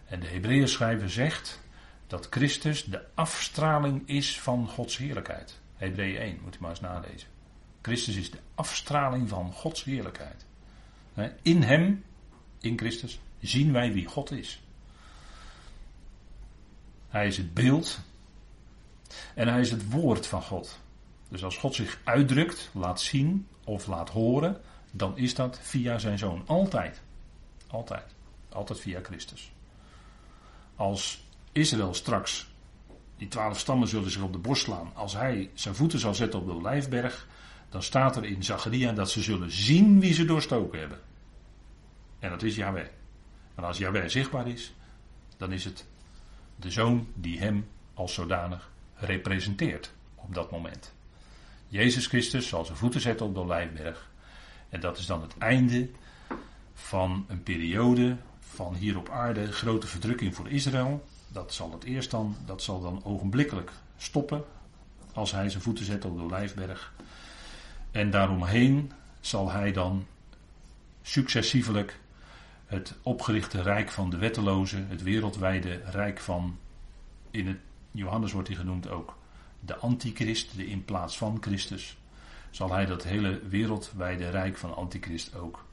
En de Hebreeën schrijver zegt dat Christus de afstraling is van Gods heerlijkheid. Hebreeën 1, moet u maar eens nalezen. Christus is de afstraling van Gods heerlijkheid. In Hem, in Christus, zien wij wie God is. Hij is het beeld. En hij is het woord van God. Dus als God zich uitdrukt, laat zien of laat horen, dan is dat via zijn zoon. Altijd. Altijd. Altijd via Christus. Als Israël straks, die twaalf stammen zullen zich op de borst slaan, als hij zijn voeten zal zetten op de olijfberg, dan staat er in Zacharia dat ze zullen zien wie ze doorstoken hebben. En dat is Yahweh. En als Yahweh zichtbaar is, dan is het de zoon die hem als zodanig representeert op dat moment. Jezus Christus zal zijn voeten zetten op de Olijfberg. En dat is dan het einde van een periode van hier op aarde grote verdrukking voor Israël. Dat zal het eerst dan, dat zal dan ogenblikkelijk stoppen als hij zijn voeten zet op de Olijfberg. En daaromheen zal hij dan successievelijk het opgerichte rijk van de wettelozen, het wereldwijde rijk van, in het Johannes wordt hij genoemd ook, de antichrist, de in plaats van Christus, zal hij dat hele wereldwijde rijk van antichrist ook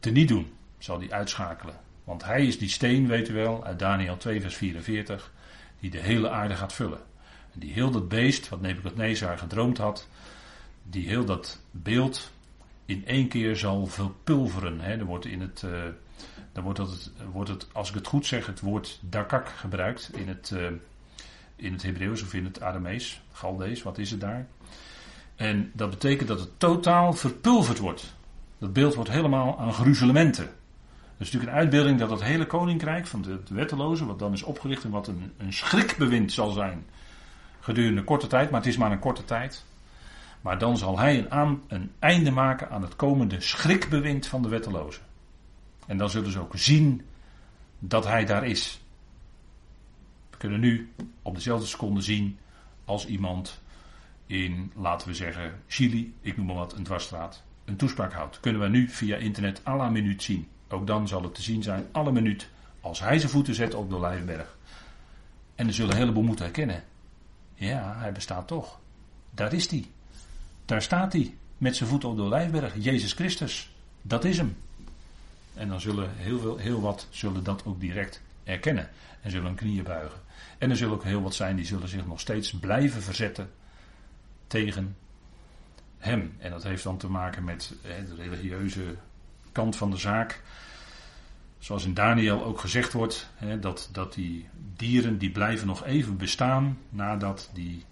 teniet doen, zal hij uitschakelen. Want hij is die steen, weet u wel, uit Daniel 2, vers 44, die de hele aarde gaat vullen. En die heel dat beest, wat Nebuchadnezzar gedroomd had, die heel dat beeld in één keer zal verpulveren. Hè. Er wordt in het, uh, dan wordt het, wordt het, als ik het goed zeg, het woord dakak gebruikt in het, uh, het Hebreeuws of in het Aramees, Galdees, wat is het daar? En dat betekent dat het totaal verpulverd wordt. Dat beeld wordt helemaal aan gruzelementen. Dat is natuurlijk een uitbeelding dat het hele koninkrijk van de, wetteloze, wat dan is opgericht en wat een, een schrikbewind zal zijn gedurende korte tijd, maar het is maar een korte tijd. Maar dan zal hij een, aan, een einde maken aan het komende schrikbewind van de wetteloze. En dan zullen ze ook zien dat hij daar is. We kunnen nu op dezelfde seconde zien als iemand in, laten we zeggen, Chili, ik noem maar wat, een dwarsstraat, een toespraak houdt. Kunnen we nu via internet à la minuut zien. Ook dan zal het te zien zijn, alle minuut, als hij zijn voeten zet op de Lijfberg. En er zullen een heleboel moeten herkennen. Ja, hij bestaat toch. Daar is hij. Daar staat hij. Met zijn voeten op de Lijfberg. Jezus Christus. Dat is hem. En dan zullen heel, veel, heel wat zullen dat ook direct erkennen. En zullen hun knieën buigen. En er zullen ook heel wat zijn die zullen zich nog steeds blijven verzetten tegen hem. En dat heeft dan te maken met de religieuze kant van de zaak. Zoals in Daniel ook gezegd wordt, hè, dat, dat die dieren die blijven nog even bestaan nadat, die,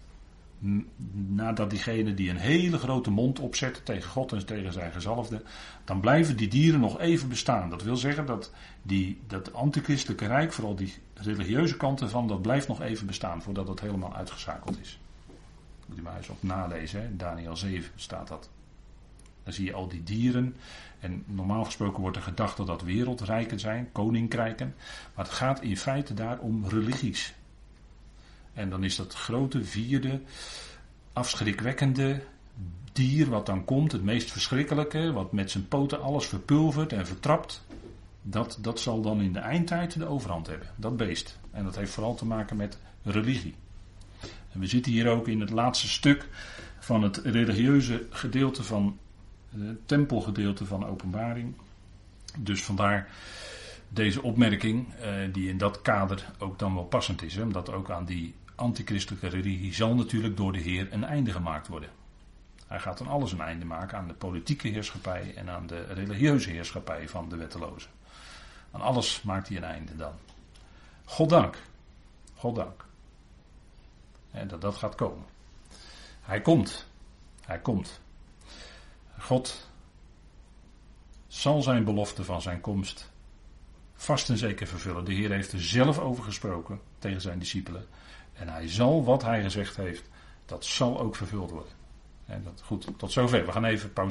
nadat diegene die een hele grote mond opzet tegen God en tegen zijn gezalfde, dan blijven die dieren nog even bestaan. Dat wil zeggen dat die, dat antichristelijke rijk, vooral die religieuze kanten van, dat blijft nog even bestaan voordat het helemaal uitgeschakeld is. Moet je maar eens op nalezen? Daniel 7 staat dat. Dan zie je al die dieren. En normaal gesproken wordt er gedacht dat dat wereldrijken zijn, koninkrijken. Maar het gaat in feite daar om religies. En dan is dat grote, vierde, afschrikwekkende dier wat dan komt, het meest verschrikkelijke, wat met zijn poten alles verpulvert en vertrapt. Dat, dat zal dan in de eindtijd de overhand hebben, dat beest. En dat heeft vooral te maken met religie. En we zitten hier ook in het laatste stuk van het religieuze gedeelte van het tempelgedeelte van openbaring. Dus vandaar deze opmerking, eh, die in dat kader ook dan wel passend is. Omdat ook aan die antichristelijke religie zal natuurlijk door de Heer een einde gemaakt worden. Hij gaat dan alles een einde maken aan de politieke heerschappij en aan de religieuze heerschappij van de wettelozen. Aan alles maakt hij een einde dan. Goddank. Goddank. En dat dat gaat komen. Hij komt. Hij komt. God zal zijn belofte van zijn komst vast en zeker vervullen. De Heer heeft er zelf over gesproken tegen zijn discipelen. En hij zal wat hij gezegd heeft, dat zal ook vervuld worden. En dat, goed, tot zover. We gaan even pauze.